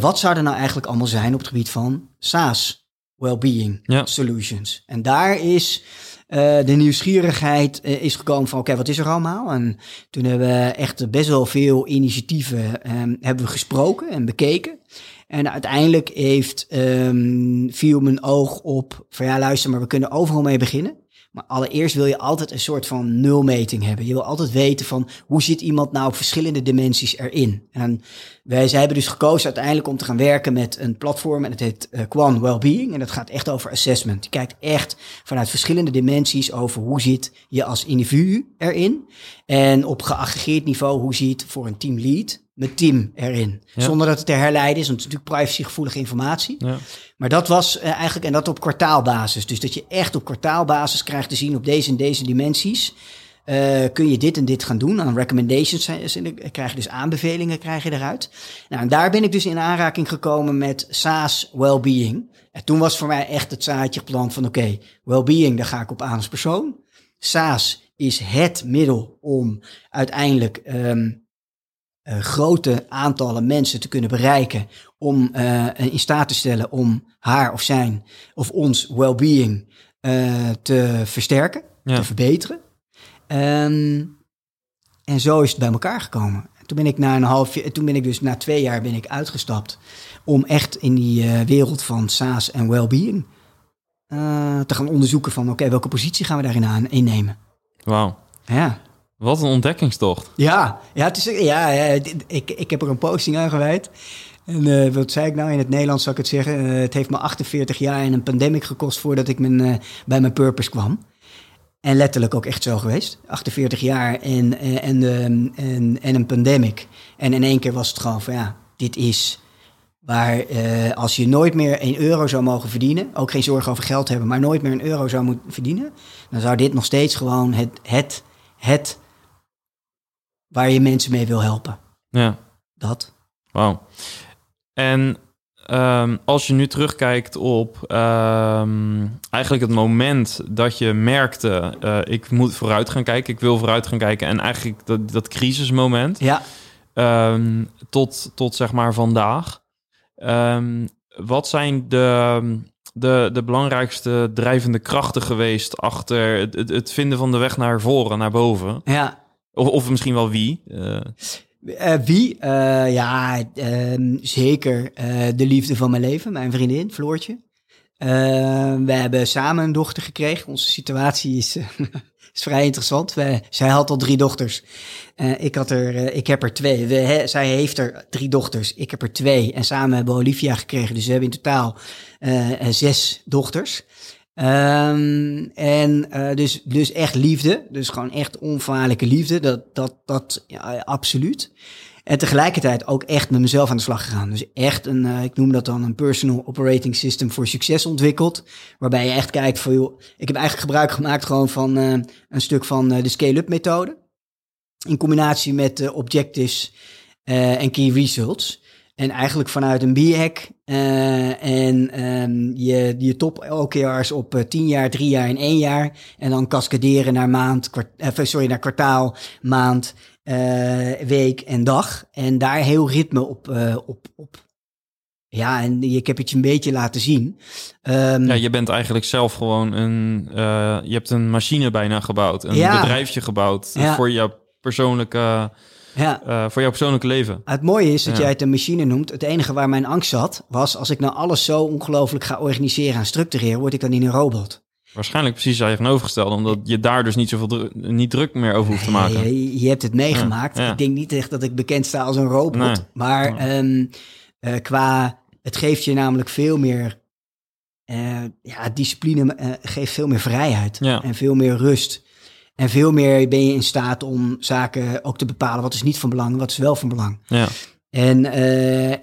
Wat zou er nou eigenlijk allemaal zijn op het gebied van SaaS, well-being Ja. solutions? En daar is eh, de nieuwsgierigheid eh, is gekomen van, oké, wat is er allemaal? En toen hebben we echt best wel veel initiatieven ehm, hebben we gesproken en bekeken. En uiteindelijk heeft, ehm, viel mijn oog op van, ja, luister, maar we kunnen overal mee beginnen. Maar allereerst wil je altijd een soort van nulmeting hebben. Je wil altijd weten van hoe zit iemand nou op verschillende dimensies erin. En wij zij hebben dus gekozen uiteindelijk om te gaan werken met een platform en het heet eh, Quan Wellbeing. En dat gaat echt over assessment. Je kijkt echt vanuit verschillende dimensies over hoe zit je als individu erin. En op geaggregeerd niveau hoe zit voor een teamlead mijn team erin. Ja. Zonder dat het te herleiden is, want het is natuurlijk privacygevoelige informatie. Ja. Maar dat was eh, eigenlijk, en dat op kwartaalbasis. Dus dat je echt op kwartaalbasis krijgt te zien op deze en deze dimensies. eh, kun je dit en dit gaan doen. Aan recommendations krijg je dus aanbevelingen krijg je eruit. Nou, en daar ben ik dus in aanraking gekomen met SaaS Wellbeing. En toen was voor mij echt het zaadje geplant van oké, Wellbeing, daar ga ik op aan als persoon. SaaS is het middel om uiteindelijk ehm, eh, grote aantallen mensen te kunnen bereiken om eh, in staat te stellen om haar of zijn of ons well-being eh, te versterken, Ja. te verbeteren. Ehm, en zo is het bij elkaar gekomen. Toen ben ik na een half jaar, toen ben ik dus na twee jaar ben ik uitgestapt om echt in die eh, wereld van SaaS en well-being eh, te gaan onderzoeken van oké, welke positie gaan we daarin aan innemen? Wauw. Ja. Wat een ontdekkingstocht. Ja. Ja, het is, ja, ik, ik heb er een posting aan gewijd. En eh, wat zei ik nou in het Nederlands, zou ik het zeggen? Eh, het heeft me 48 jaar en een pandemic gekost voordat ik mijn, eh, bij mijn purpose kwam. En letterlijk ook echt zo geweest. 48 jaar en, en, eh, en, en een pandemic. En in één keer was het gewoon van ja, dit is waar als je nooit meer 1 euro zou mogen verdienen, ook geen zorgen over geld hebben, maar nooit meer een euro zou moeten verdienen, dan zou dit nog steeds gewoon het, het, het waar je mensen mee wil helpen. Ja. Dat. Wauw. En ehm, als je nu terugkijkt op ehm, eigenlijk het moment dat je merkte, eh, ik moet vooruit gaan kijken, ik wil vooruit gaan kijken, en eigenlijk dat, dat crisismoment Ja. ehm, tot, tot zeg maar vandaag. Wat zijn de, de, de belangrijkste drijvende krachten geweest achter het, het, het vinden van de weg naar voren, naar boven? Ja. Of, of misschien wel wie? Eh, Eh, wie? Eh, ja, ehm, zeker de liefde van mijn leven, mijn vriendin, Floortje. Eh, we hebben samen een dochter gekregen. Onze situatie is, [LAUGHS] is vrij interessant. Zij had al drie dochters. Ik, had er, ik heb er twee. Zij heeft er drie dochters. Ik heb er twee. En samen hebben we Olivia gekregen. Dus we hebben in totaal zes dochters. Ehm, en eh, dus, dus echt liefde. Dus gewoon echt onvoorwaardelijke liefde. Dat, dat, dat ja, absoluut. En tegelijkertijd ook echt met mezelf aan de slag gegaan. Dus echt een, eh, ik noem dat dan een personal operating system voor succes ontwikkeld. Waarbij je echt kijkt van, joh, ik heb eigenlijk gebruik gemaakt gewoon van eh, een stuk van de scale-up methode. In combinatie met objectives en key results. En eigenlijk vanuit een BHAC uh, en um, je, je top OKR's op uh, 10 jaar, 3 jaar en 1 jaar. En dan cascaderen naar maand, kwart, uh, sorry, naar kwartaal, maand, week en dag. En daar heel ritme op, op, op ja, en ik heb het je een beetje laten zien. Um, ja, je bent eigenlijk zelf gewoon een... Je hebt een machine bijna gebouwd. Een ja, bedrijfje gebouwd ja. voor jouw persoonlijke... Ja. Uh, voor jouw persoonlijke leven. Het mooie is dat jij het een machine noemt. Het enige waar mijn angst zat, was als ik nou alles zo ongelooflijk ga organiseren en structureren, word ik dan niet een robot. Waarschijnlijk precies tegenovergesteld, omdat je daar dus niet zoveel dru niet druk meer over hoeft te maken. Je, je hebt het meegemaakt. Ik denk niet echt dat ik bekend sta als een robot. Nee. Maar um, uh, qua, het geeft je namelijk veel meer, uh, ja, discipline uh, geeft veel meer vrijheid ja. en veel meer rust. En veel meer ben je in staat om zaken ook te bepalen. Wat is niet van belang, wat is wel van belang. Ja. En,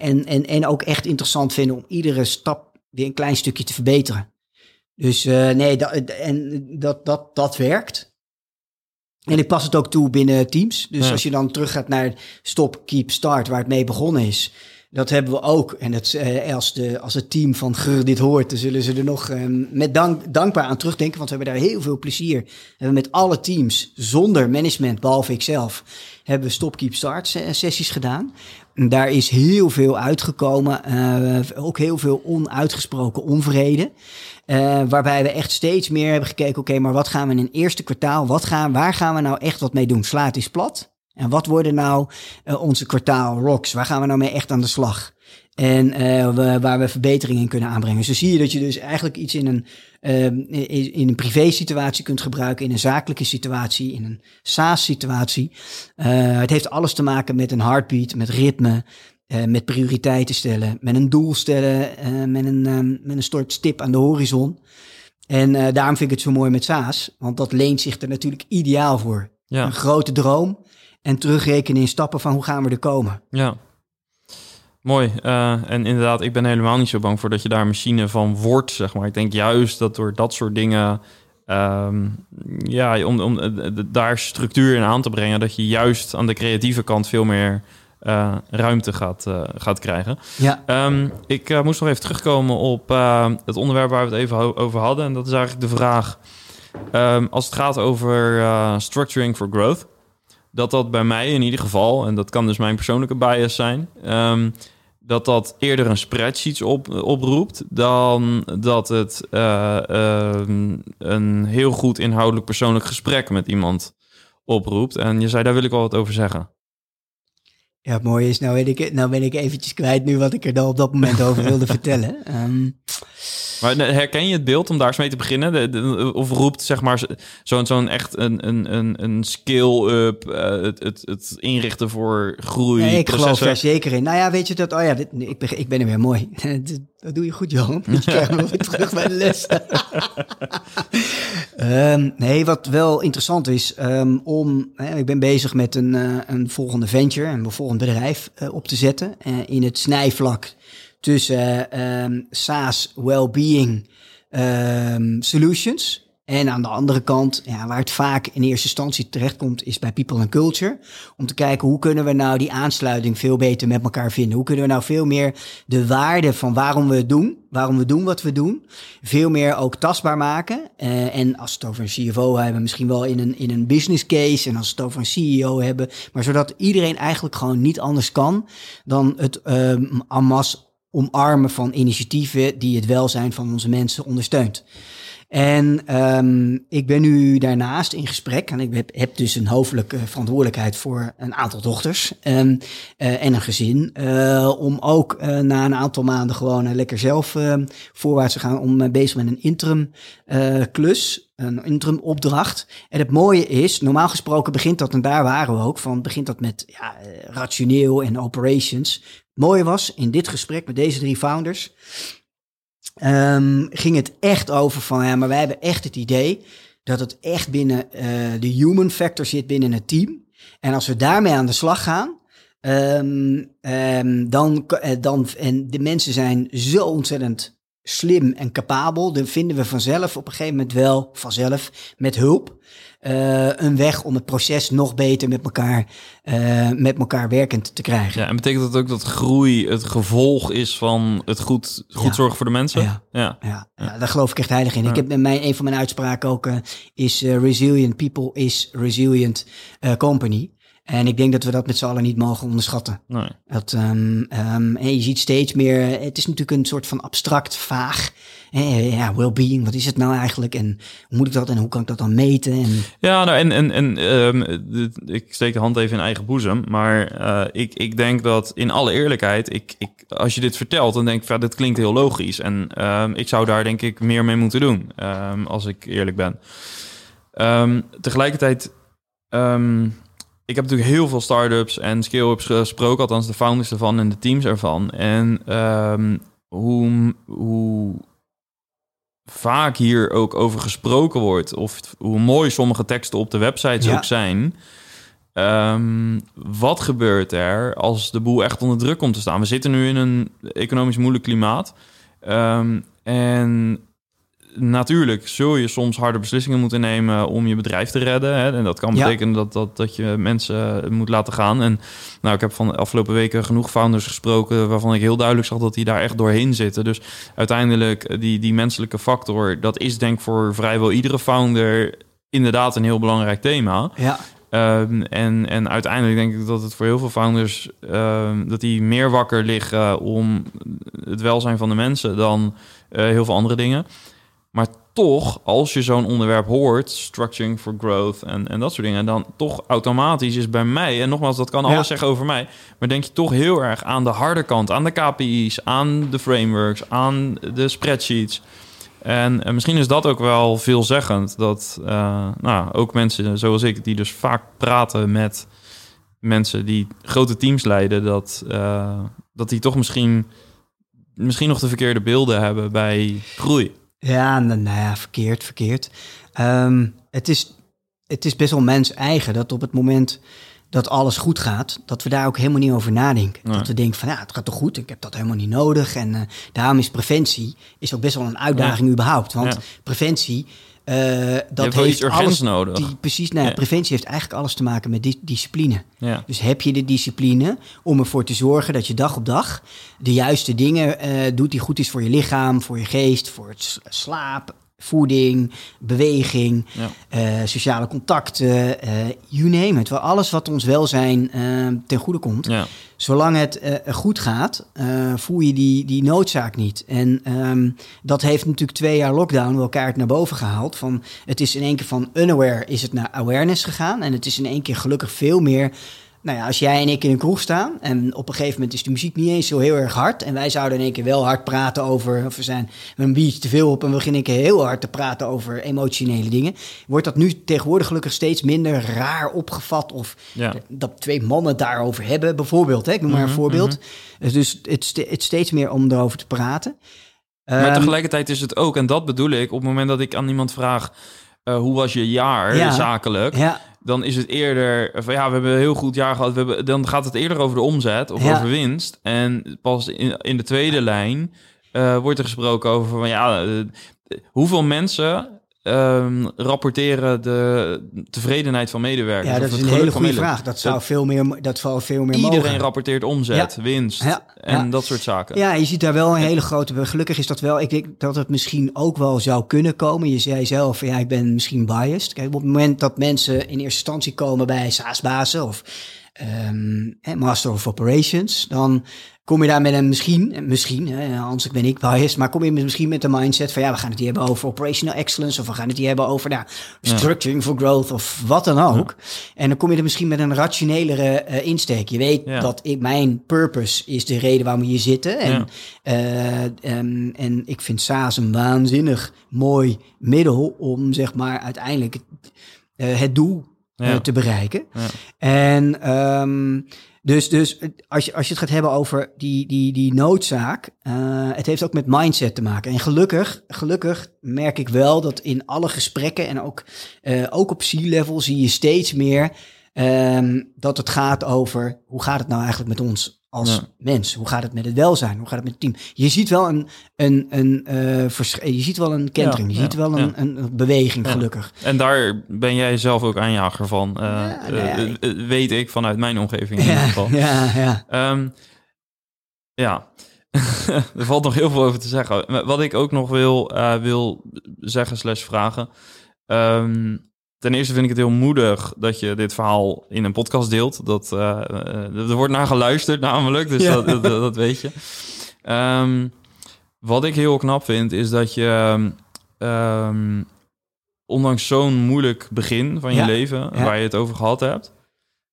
en, en, en ook echt interessant vinden om iedere stap weer een klein stukje te verbeteren. Dus nee, dat, en dat, dat, dat werkt. En ik pas het ook toe binnen teams. Dus ja. als je dan terug gaat naar stop, keep, start, waar het mee begonnen is dat hebben we ook. En het, eh, als, de, als het team van Gur dit hoort, dan zullen ze er nog eh, met dank, dankbaar aan terugdenken. Want we hebben daar heel veel plezier. We hebben met alle teams, zonder management, behalve ikzelf, hebben we Stop Keep Start sessies gedaan. Daar is heel veel uitgekomen. Uh, ook heel veel onuitgesproken onvrede. Waarbij we echt steeds meer hebben gekeken, oké, maar wat gaan we in een eerste kwartaal, wat gaan, waar gaan we nou echt wat mee doen? Slaat is plat. En wat worden nou uh, onze kwartaal rocks? Waar gaan we nou mee echt aan de slag? En uh, we, waar we verbeteringen in kunnen aanbrengen. Zo zie je dat je dus eigenlijk iets in een, uh, in een privé situatie kunt gebruiken, in een zakelijke situatie, in een SaaS-situatie. het heeft alles te maken met een heartbeat, met ritme, met prioriteiten stellen, met een doel stellen, met, een, um, met een soort stip aan de horizon. En daarom vind ik het zo mooi met SaaS, want dat leent zich er natuurlijk ideaal voor. Ja. Een grote droom en terugrekenen in stappen van hoe gaan we er komen. Ja. Mooi. Uh, en inderdaad, ik ben helemaal niet zo bang voor dat je daar machine van wordt, zeg maar. Ik denk juist dat door dat soort dingen, um, ja, om, om uh, daar structuur in aan te brengen, dat je juist aan de creatieve kant veel meer uh, ruimte gaat, gaat krijgen. Ja. Um, ik moest nog even terugkomen op het onderwerp waar we het even over hadden. En dat is eigenlijk de vraag, um, als het gaat over structuring for growth dat dat bij mij in ieder geval, en dat kan dus mijn persoonlijke bias zijn, um, dat dat eerder een spreadsheet op, oproept dan dat het uh, uh, een heel goed inhoudelijk persoonlijk gesprek met iemand oproept. En je zei, daar wil ik wel wat over zeggen. Ja, het mooie is, nou, weet ik, nou ben ik eventjes kwijt nu wat ik er dan op dat moment over wilde [LAUGHS] vertellen. Um, maar herken je het beeld om daar eens mee te beginnen? of roept zeg maar zo'n zo'n echt een, een, een, een skill-up, uh, het, het, het inrichten voor groei? Nee, ik geloof daar zeker in. Nou ja, weet je dat? Oh ja, dit, ik, ben, ik ben er weer mooi. [LAUGHS] dat doe je goed, Johan. [LAUGHS] Me weer terug bij de les. um, [LAUGHS] nee, wat wel interessant is, um, om, hè, ik ben bezig met een, uh, een volgende venture, een volgend bedrijf uh, op te zetten in het snijvlak tussen um, SaaS Wellbeing um, Solutions. En aan de andere kant, ja, waar het vaak in eerste instantie terechtkomt, is bij People and Culture. Om te kijken hoe kunnen we nou die aansluiting veel beter met elkaar vinden. Hoe kunnen we nou veel meer de waarde van waarom we het doen, waarom we doen wat we doen, veel meer ook tastbaar maken. Uh, en als het over een CFO hebben, misschien wel in een, in een business case. En als het over een CEO hebben. Maar zodat iedereen eigenlijk gewoon niet anders kan dan het amas omarmen van initiatieven die het welzijn van onze mensen ondersteunt. En um, ik ben nu daarnaast in gesprek en ik heb, dus een hoofdelijke verantwoordelijkheid voor een aantal dochters um, uh, en een gezin. Uh, om ook uh, na een aantal maanden gewoon lekker zelf voorwaarts te gaan om bezig met een interim klus, een interim opdracht. En het mooie is, normaal gesproken begint dat, en daar waren we ook van, begint dat met ja, rationeel en operations. mooie was in dit gesprek met deze drie founders um, ging het echt over van, ja, maar wij hebben echt het idee dat het echt binnen uh, de human factor zit binnen het team. En als we daarmee aan de slag gaan, um, um, dan, uh, dan, en de mensen zijn zo ontzettend slim en capabel, dan vinden we vanzelf op een gegeven moment wel, vanzelf, met hulp, uh, een weg om het proces nog beter met elkaar, uh, met elkaar werkend te krijgen. Ja, en betekent dat ook dat groei het gevolg is van het goed, goed zorgen voor de mensen? Ja, ja. ja. ja daar geloof ik echt heilig in. Ik heb mijn, een van mijn uitspraken ook, uh, is resilient people is resilient company. En ik denk dat we dat met z'n allen niet mogen onderschatten. Nee. Dat, um, um, en je ziet steeds meer, het is natuurlijk een soort van abstract, vaag. ja, well-being, wat is het nou eigenlijk? En hoe moet ik dat en hoe kan ik dat dan meten? En... Ja, nou en, en, en um, ik steek de hand even in eigen boezem. Maar uh, ik, ik denk dat in alle eerlijkheid, ik, ik, als je dit vertelt, dan denk ik, ja, dit klinkt heel logisch. En ik zou daar denk ik meer mee moeten doen, als ik eerlijk ben. tegelijkertijd ik heb natuurlijk heel veel startups en scale-ups gesproken, althans de founders ervan en de teams ervan. En um, hoe, hoe vaak hier ook over gesproken wordt, of hoe mooi sommige teksten op de websites ook zijn. Um, wat gebeurt er als de boel echt onder druk komt te staan? We zitten nu in een economisch moeilijk klimaat. Um, en natuurlijk zul je soms harde beslissingen moeten nemen om je bedrijf te redden. Hè? En dat kan betekenen dat, dat, dat je mensen moet laten gaan. En nou, ik heb van de afgelopen weken genoeg founders gesproken waarvan ik heel duidelijk zag dat die daar echt doorheen zitten. Dus uiteindelijk die, die menselijke factor, dat is denk ik voor vrijwel iedere founder inderdaad een heel belangrijk thema. Ja. Um, en, en uiteindelijk denk ik dat het voor heel veel founders um, dat die meer wakker liggen om het welzijn van de mensen dan uh, heel veel andere dingen. Maar toch, als je zo'n onderwerp hoort, structuring for growth en, en dat soort dingen, dan toch automatisch is bij mij, en nogmaals, dat kan alles zeggen over mij, maar denk je toch heel erg aan de harde kant, aan de KPI's, aan de frameworks, aan de spreadsheets. En, en misschien is dat ook wel veelzeggend, dat uh, nou, ook mensen zoals ik, die dus vaak praten met mensen die grote teams leiden, dat, uh, dat die toch misschien, misschien nog de verkeerde beelden hebben bij groei. Ja, nou, nou ja, verkeerd, verkeerd. Um, het, is, het is best wel mens eigen dat op het moment dat alles goed gaat, dat we daar ook helemaal niet over nadenken. Dat we denken van ja, het gaat toch goed, ik heb dat helemaal niet nodig. En uh, daarom is preventie is ook best wel een uitdaging überhaupt. Want ja. preventie uh, dat heeft alles nodig. Die, precies, nou, ja. preventie heeft eigenlijk alles te maken met discipline. Ja. Dus heb je de discipline om ervoor te zorgen dat je dag op dag de juiste dingen uh, doet die goed is voor je lichaam, voor je geest, voor het slaap, voeding, beweging, ja. uh, sociale contacten, uh, you name it. Wel alles wat ons welzijn uh, ten goede komt. Ja. Zolang het goed gaat, voel je die, die noodzaak niet. En um, dat heeft natuurlijk twee jaar lockdown wel kaart naar boven gehaald. Van, het is in één keer van unaware is het naar awareness gegaan. En het is in één keer gelukkig veel meer nou ja, als jij en ik in een kroeg staan en op een gegeven moment is de muziek niet eens zo heel erg hard en wij zouden in één keer wel hard praten over, of we zijn een biertje te veel op en we beginnen een keer heel hard te praten over emotionele dingen, wordt dat nu tegenwoordig gelukkig steeds minder raar opgevat of ja. dat twee mannen daarover hebben, bijvoorbeeld. Hè? Ik noem maar een Mhm, voorbeeld. Dus het is het steeds meer om erover te praten. Maar Ehm, tegelijkertijd is het ook, en dat bedoel ik, op het moment dat ik aan iemand vraag... uh, hoe was je jaar Ja. zakelijk? ja, Dan is het eerder van ja, we hebben een heel goed jaar gehad. We hebben, dan gaat het eerder over de omzet of Ja. over winst. En pas in, in de tweede lijn uh, wordt er gesproken over van ja, uh, hoeveel mensen um, rapporteren de tevredenheid van medewerkers. ja, dat is een hele goede vraag. Dat zou veel meer, dat zou veel meer Iedereen mogen. rapporteert omzet, winst Ja, en ja. dat soort zaken. Ja, je ziet daar wel een hele grote. Gelukkig is dat wel. Ik denk dat het misschien ook wel zou kunnen komen. Je zei zelf, ja, ik ben misschien biased. Kijk, op het moment dat mensen in eerste instantie komen bij SaaS-bazen of um, Master of Operations, dan kom je daar met een misschien, misschien, hè, anders ben ik biased, maar kom je misschien met de mindset van ja, we gaan het hier hebben over operational excellence of we gaan het hier hebben over nou, structuring for growth of wat dan ook. Ja. En dan kom je er misschien met een rationelere uh, insteek. Je weet Ja. dat ik, mijn purpose is de reden waarom we hier zitten. En, uh, um, en ik vind SaaS een waanzinnig mooi middel om zeg maar uiteindelijk uh, het doel Ja. te bereiken. Ja. En um, dus, dus als, je, als je het gaat hebben over die, die, die noodzaak, uh, het heeft ook met mindset te maken. En gelukkig, gelukkig merk ik wel dat in alle gesprekken en ook, uh, ook op C-level zie je steeds meer um, dat het gaat over hoe gaat het nou eigenlijk met ons als Ja. mens? Hoe gaat het met het welzijn? Hoe gaat het met het team? Je ziet wel een, een, een, eh, je ziet wel een kentering. Ja, je ziet wel een, een, beweging, gelukkig. En daar ben jij zelf ook aanjager van. eh, eh, nee, eh, weet ik vanuit mijn omgeving in ieder geval. [LAUGHS] ja, ja. Ehm, ja, [LAUGHS] er valt nog heel veel over te zeggen. Wat ik ook nog wil, wil zeggen slash vragen. Ehm, ten eerste vind ik het heel moedig dat je dit verhaal in een podcast deelt. Dat, eh, eh, er wordt naar geluisterd namelijk, dus Ja. dat, dat, dat weet je. Ehm, wat ik heel knap vind, is dat je... ehm, ondanks zo'n moeilijk begin van je Ja, leven, ja. waar je het over gehad hebt,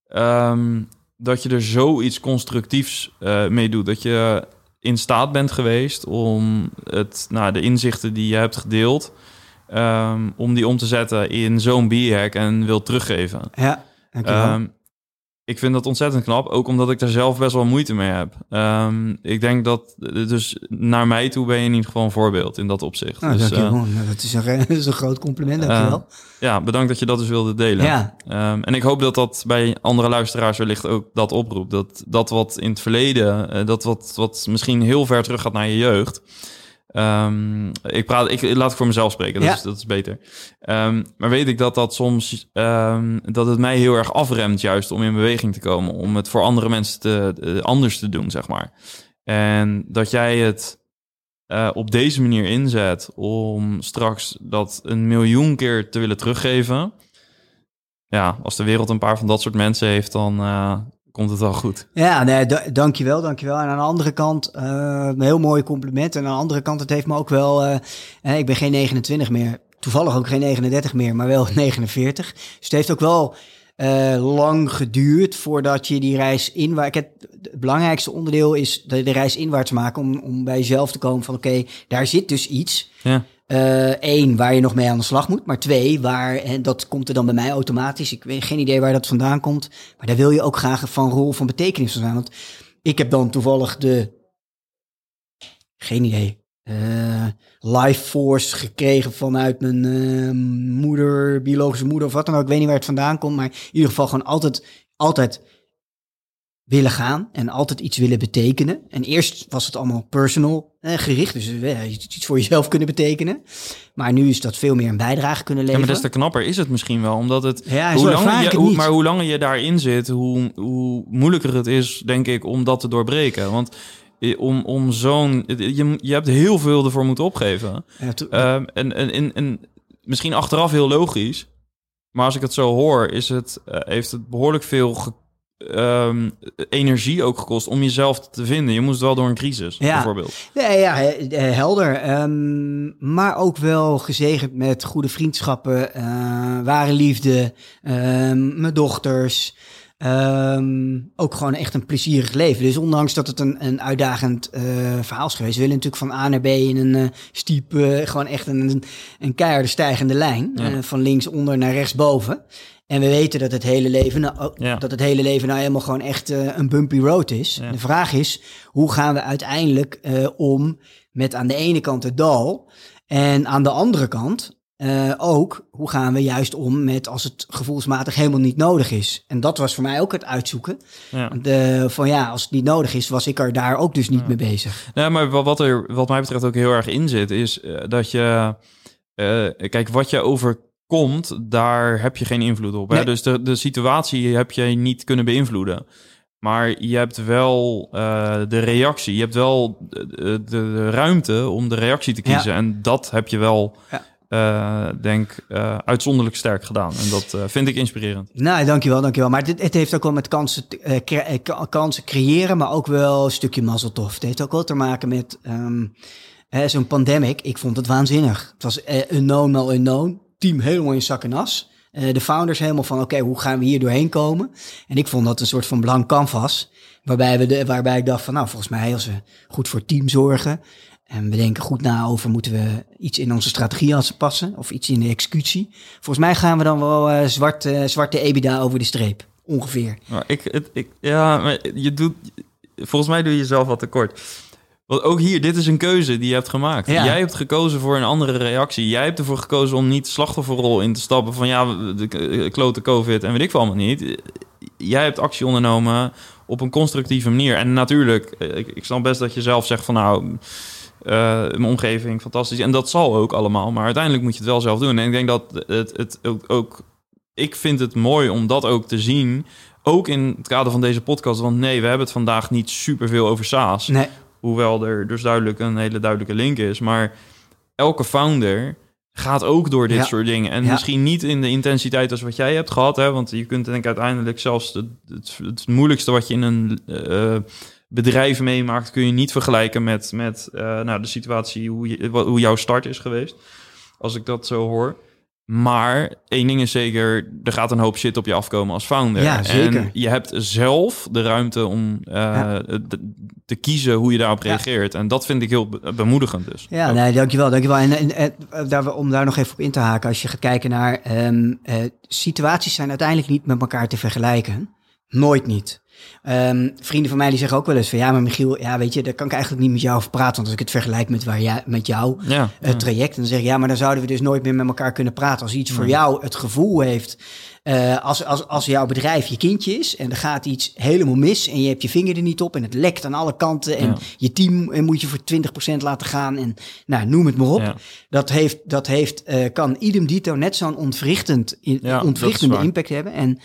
ehm, dat je er zoiets constructiefs eh, mee doet. Dat je in staat bent geweest om het, nou, de inzichten die je hebt gedeeld, ehm, om die om te zetten in zo'n b-hack en wil teruggeven. ja dankjewel. Ehm, ik vind dat ontzettend knap, ook omdat ik daar zelf best wel moeite mee heb. Ehm, ik denk dat, dus naar mij toe ben je in ieder geval een voorbeeld in dat opzicht. nou, dus, eh. Nou, dat, is een, [LAUGHS] dat is een groot compliment, dankjewel. ja, bedankt dat je dat dus wilde delen. ja, en ik hoop dat dat bij andere luisteraars wellicht ook dat oproept. Dat dat wat in het verleden, eh, dat wat, wat misschien heel ver terug gaat naar je jeugd. Ehm, ik praat, ik laat ik voor mezelf spreken, dus Ja. dat is beter. Ehm, maar weet ik dat dat soms, ehm, dat het mij heel erg afremt juist om in beweging te komen. Om het voor andere mensen te, eh, anders te doen, zeg maar. En dat jij het eh, op deze manier inzet om straks dat een miljoen keer te willen teruggeven. Ja, als de wereld een paar van dat soort mensen heeft, dan eh, komt het wel goed. ja nee, da- dankjewel, dankjewel. En aan de andere kant, eh, een heel mooi compliment. En aan de andere kant, het heeft me ook wel... eh, ik ben geen 29 meer, toevallig ook geen 39 meer, maar wel [LAUGHS] 49. Dus het heeft ook wel eh, lang geduurd voordat je die reis inwaarts... Het, het belangrijkste onderdeel is de, de reis inwaarts maken... om, om bij jezelf te komen van oké, daar zit dus iets... Ja, Eén, waar je nog mee aan de slag moet. Maar twee, waar, en dat komt er dan bij mij automatisch. Ik weet geen idee waar dat vandaan komt. Maar daar wil je ook graag van rol van betekenis van zijn. Want ik heb dan toevallig de, geen idee, eh, life force gekregen vanuit mijn eh, moeder, biologische moeder of wat dan ook. Ik weet niet waar het vandaan komt. Maar in ieder geval gewoon altijd, altijd willen gaan en altijd iets willen betekenen. En eerst was het allemaal personal eh, gericht, dus eh, iets voor jezelf kunnen betekenen. Maar nu is dat veel meer een bijdrage kunnen ja leveren. maar des te knapper is het misschien wel, omdat het... Ja, hoe langer je, hoe- maar hoe langer je daarin zit, hoe, hoe moeilijker het is, denk ik, om dat te doorbreken. Want eh, om, om zo'n... Je, je hebt heel veel ervoor moeten opgeven. Ja, to- Ehm, en, en, en, en misschien achteraf heel logisch. Maar als ik het zo hoor, is het, eh, heeft het behoorlijk veel ge- ehm, energie ook gekost om jezelf te vinden. Je moest wel door een crisis, Ja. bijvoorbeeld. Ja, eh, helder. Ehm, maar ook wel gezegend met goede vriendschappen, eh, ware liefde, ehm, mijn dochters. Ook gewoon echt een plezierig leven. Dus ondanks dat het een, een uitdagend eh, verhaal is geweest, we willen natuurlijk van A naar B in een stiep, eh, gewoon echt een, een, keiharde stijgende lijn. Ja. van links onder naar rechts boven. En we weten dat het hele leven nou, Ja. dat het hele leven nou helemaal gewoon echt eh, een bumpy road is. Ja. De vraag is, hoe gaan we uiteindelijk eh, om met aan de ene kant het dal en aan de andere kant eh, ook, hoe gaan we juist om met als het gevoelsmatig helemaal niet nodig is. En dat was voor mij ook het uitzoeken. Ja. De, van ja, als het niet nodig is, was ik er daar ook dus niet mee bezig. Nee, maar wa- wat er wat mij betreft ook heel erg in zit, is dat je... kijk, wat je overkomt, daar heb je geen invloed op. Hè? Nee. Dus de, de situatie heb je niet kunnen beïnvloeden. Maar je hebt wel eh, de reactie. Je hebt wel de, de, de ruimte om de reactie te Ja. kiezen. En dat heb je wel, Ja. eh, denk eh, uitzonderlijk sterk gedaan. En dat eh, vind ik inspirerend. Nou, dankjewel, dankjewel. Maar dit, het heeft ook wel met kansen, te- eh, cre- eh, ka- kansen creëren, maar ook wel een stukje mazzeltof. Het heeft ook wel te maken met ehm, zo'n pandemic. Ik vond het waanzinnig. Het was eh, unknown, mal unknown. Team helemaal in zak as. Eh, de founders helemaal van, oké, hoe gaan we hier doorheen komen? En ik vond dat een soort van blank canvas. Waarbij, we de, waarbij ik dacht van, nou, volgens mij als we goed voor team zorgen... en we denken goed na over, moeten we iets in onze strategie passen... of iets in de executie. Volgens mij gaan we dan wel eh, zwart, eh, zwarte EBITDA over de streep. Ongeveer. Maar ik, het, ik, ja, maar je doet, volgens mij doe je jezelf wat tekort. Want ook hier, dit is een keuze die je hebt gemaakt. Ja. Jij hebt gekozen voor een andere reactie. Jij hebt ervoor gekozen om niet slachtofferrol in te stappen van ja, de eh, klote COVID en weet ik veel allemaal niet. Jij hebt actie ondernomen op een constructieve manier. En natuurlijk, eh, ik, ik snap best dat je zelf zegt van nou, eh, mijn omgeving fantastisch. En dat zal ook allemaal, maar uiteindelijk moet je het wel zelf doen. En ik denk dat het, het ook, ook ik vind het mooi om dat ook te zien. Ook in het kader van deze podcast. Want nee, we hebben het vandaag niet superveel over SaaS. Nee. Hoewel er dus duidelijk een hele duidelijke link is. Maar elke founder gaat ook door dit Ja. soort dingen. En Ja. misschien niet in de intensiteit als wat jij hebt gehad. Hè? Want je kunt denk ik uiteindelijk zelfs het, het, het moeilijkste wat je in een eh, bedrijf meemaakt... kun je niet vergelijken met, met eh, nou, de situatie hoe, je, hoe jouw start is geweest. Als ik dat zo hoor. Maar één ding is zeker, er gaat een hoop shit op je afkomen als founder. Ja, zeker. En je hebt zelf de ruimte om eh, Ja. te, te kiezen hoe je daarop Ja. reageert. En dat vind ik heel be- bemoedigend dus. Ja, Ook. nee, dankjewel. dankjewel. En, en, en daar, om daar nog even op in te haken, als je gaat kijken naar ehm, eh, situaties zijn uiteindelijk niet met elkaar te vergelijken. Nooit niet. Ehm, vrienden van mij die zeggen ook wel eens van ja, maar Michiel, ja, weet je, daar kan ik eigenlijk niet met jou over praten. Want als ik het vergelijk met, waar jij, met jou, Ja, het traject. En dan zeg je, ja, maar dan zouden we dus nooit meer met elkaar kunnen praten. Als iets voor jou het gevoel heeft, eh, als, als, als jouw bedrijf je kindje is en er gaat iets helemaal mis en je hebt je vinger er niet op en het lekt aan alle kanten en Ja. je team eh, moet je voor 20% laten gaan en nou, noem het maar op. Ja. Dat heeft, dat heeft eh, kan idem dito net zo'n ontwrichtend, Ja, ontwrichtende impact hebben. En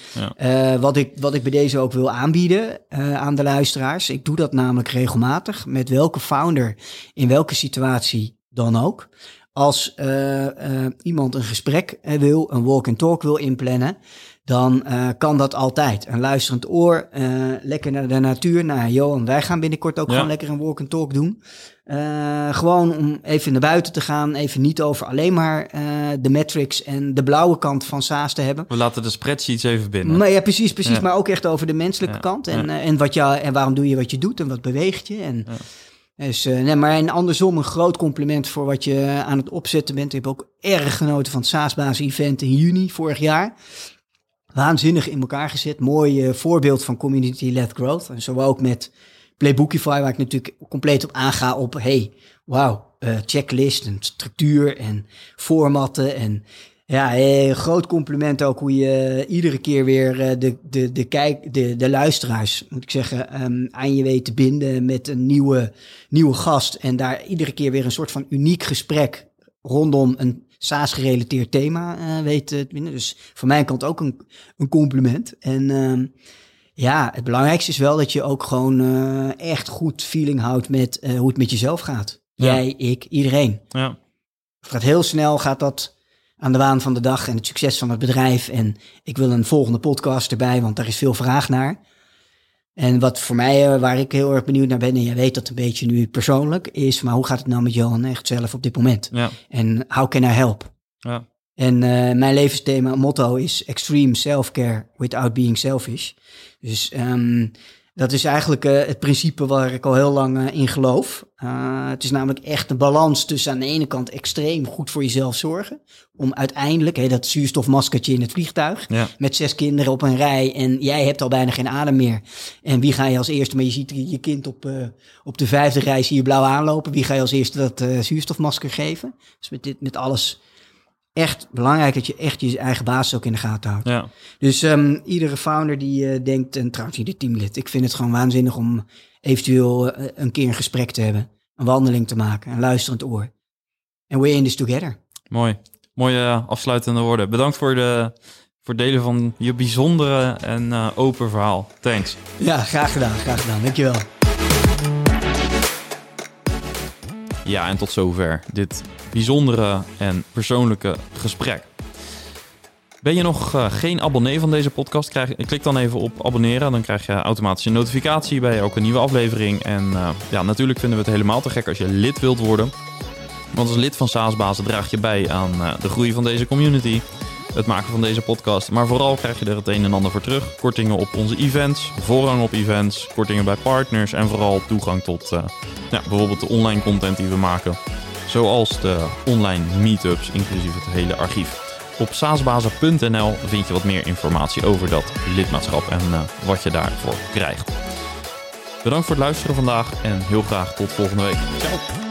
wat, ik, wat ik bij deze ook wil aanbieden aan de luisteraars, ik doe dat namelijk regelmatig met welke founder in welke situatie dan ook. Als eh, eh, iemand een gesprek eh, wil, een walk and talk wil inplannen, dan kan dat altijd. Een luisterend oor, lekker naar de natuur. Nou, Johan, wij gaan binnenkort ook Ja. gewoon lekker een walk and talk doen. Gewoon om even naar buiten te gaan, even niet over alleen maar de metrics en de blauwe kant van SaaS te hebben. We laten de spreadsheets even binnen. Maar ja, precies, precies. Ja. Maar ook echt over de menselijke Ja, kant. En, en, wat jou, en waarom doe je wat je doet en wat beweegt je. En, dus, eh, nee, maar en andersom een groot compliment voor wat je aan het opzetten bent. Ik heb ook erg genoten van het SaaS-basis event in juni vorig jaar. Waanzinnig in elkaar gezet. Mooi eh, voorbeeld van community-led growth. En zo ook met Playbookify, waar ik natuurlijk compleet op aanga op... hey, wauw, eh, checklist en structuur en formatten en... Ja, eh, groot compliment ook hoe je iedere keer weer eh, de, de, de, kijk, de, de luisteraars, moet ik zeggen, ehm, aan je weet te binden met een nieuwe, nieuwe gast. En daar iedere keer weer een soort van uniek gesprek rondom een SaaS-gerelateerd thema eh, weet te winnen. Dus van mijn kant ook een, een compliment. En ehm, ja, het belangrijkste is wel dat je ook gewoon eh, echt goed feeling houdt met eh, hoe het met jezelf gaat. Ja. Jij, ik, iedereen. Ja. Het gaat heel snel, gaat dat aan de waan van de dag en het succes van het bedrijf. En ik wil een volgende podcast erbij, want daar is veel vraag naar. En wat voor mij, eh, waar ik heel erg benieuwd naar ben, en jij weet dat een beetje nu persoonlijk, is maar hoe gaat het nou met Johan echt zelf op dit moment? Ja. En how can I help? Ja. En eh, mijn levensthema, motto is extreme self-care without being selfish. Dus ehm, dat is eigenlijk eh, het principe waar ik al heel lang eh, in geloof. Eh, het is namelijk echt een balans tussen aan de ene kant extreem goed voor jezelf zorgen. Om uiteindelijk, dat zuurstofmaskertje in het vliegtuig, Ja. met zes kinderen op een rij en jij hebt al bijna geen adem meer. En wie ga je als eerste, maar je ziet je kind op, op de vijfde rij, zie je blauw aanlopen. Wie ga je als eerste dat zuurstofmasker geven? Dus met, dit, met alles echt belangrijk dat je echt je eigen basis ook in de gaten houdt. Ja. Dus ehm, iedere founder die eh, denkt, en trouwens ieder teamlid, ik vind het gewoon waanzinnig om eventueel eh, een keer een gesprek te hebben, een wandeling te maken, een luisterend oor. En we're in this together. Mooi. Mooie eh, afsluitende woorden. Bedankt voor, de, voor het delen van je bijzondere en open verhaal. Thanks. Ja, graag gedaan, graag gedaan. Dankjewel. Ja, en tot zover dit bijzondere en persoonlijke gesprek. Ben je nog eh, geen abonnee van deze podcast? Klik dan even op abonneren. Dan krijg je automatisch een notificatie bij elke nieuwe aflevering. En eh, ja, natuurlijk vinden we het helemaal te gek als je lid wilt worden. Want als lid van SaaSbazen draag je bij aan eh, de groei van deze community. Het maken van deze podcast. Maar vooral krijg je er het een en ander voor terug. Kortingen op onze events, voorrang op events, kortingen bij partners. En vooral toegang tot eh, ja, bijvoorbeeld de online content die we maken. Zoals de online meetups, inclusief het hele archief. Op saasbazen.nl vind je wat meer informatie over dat lidmaatschap en eh, wat je daarvoor krijgt. Bedankt voor het luisteren vandaag en heel graag tot volgende week. Ciao!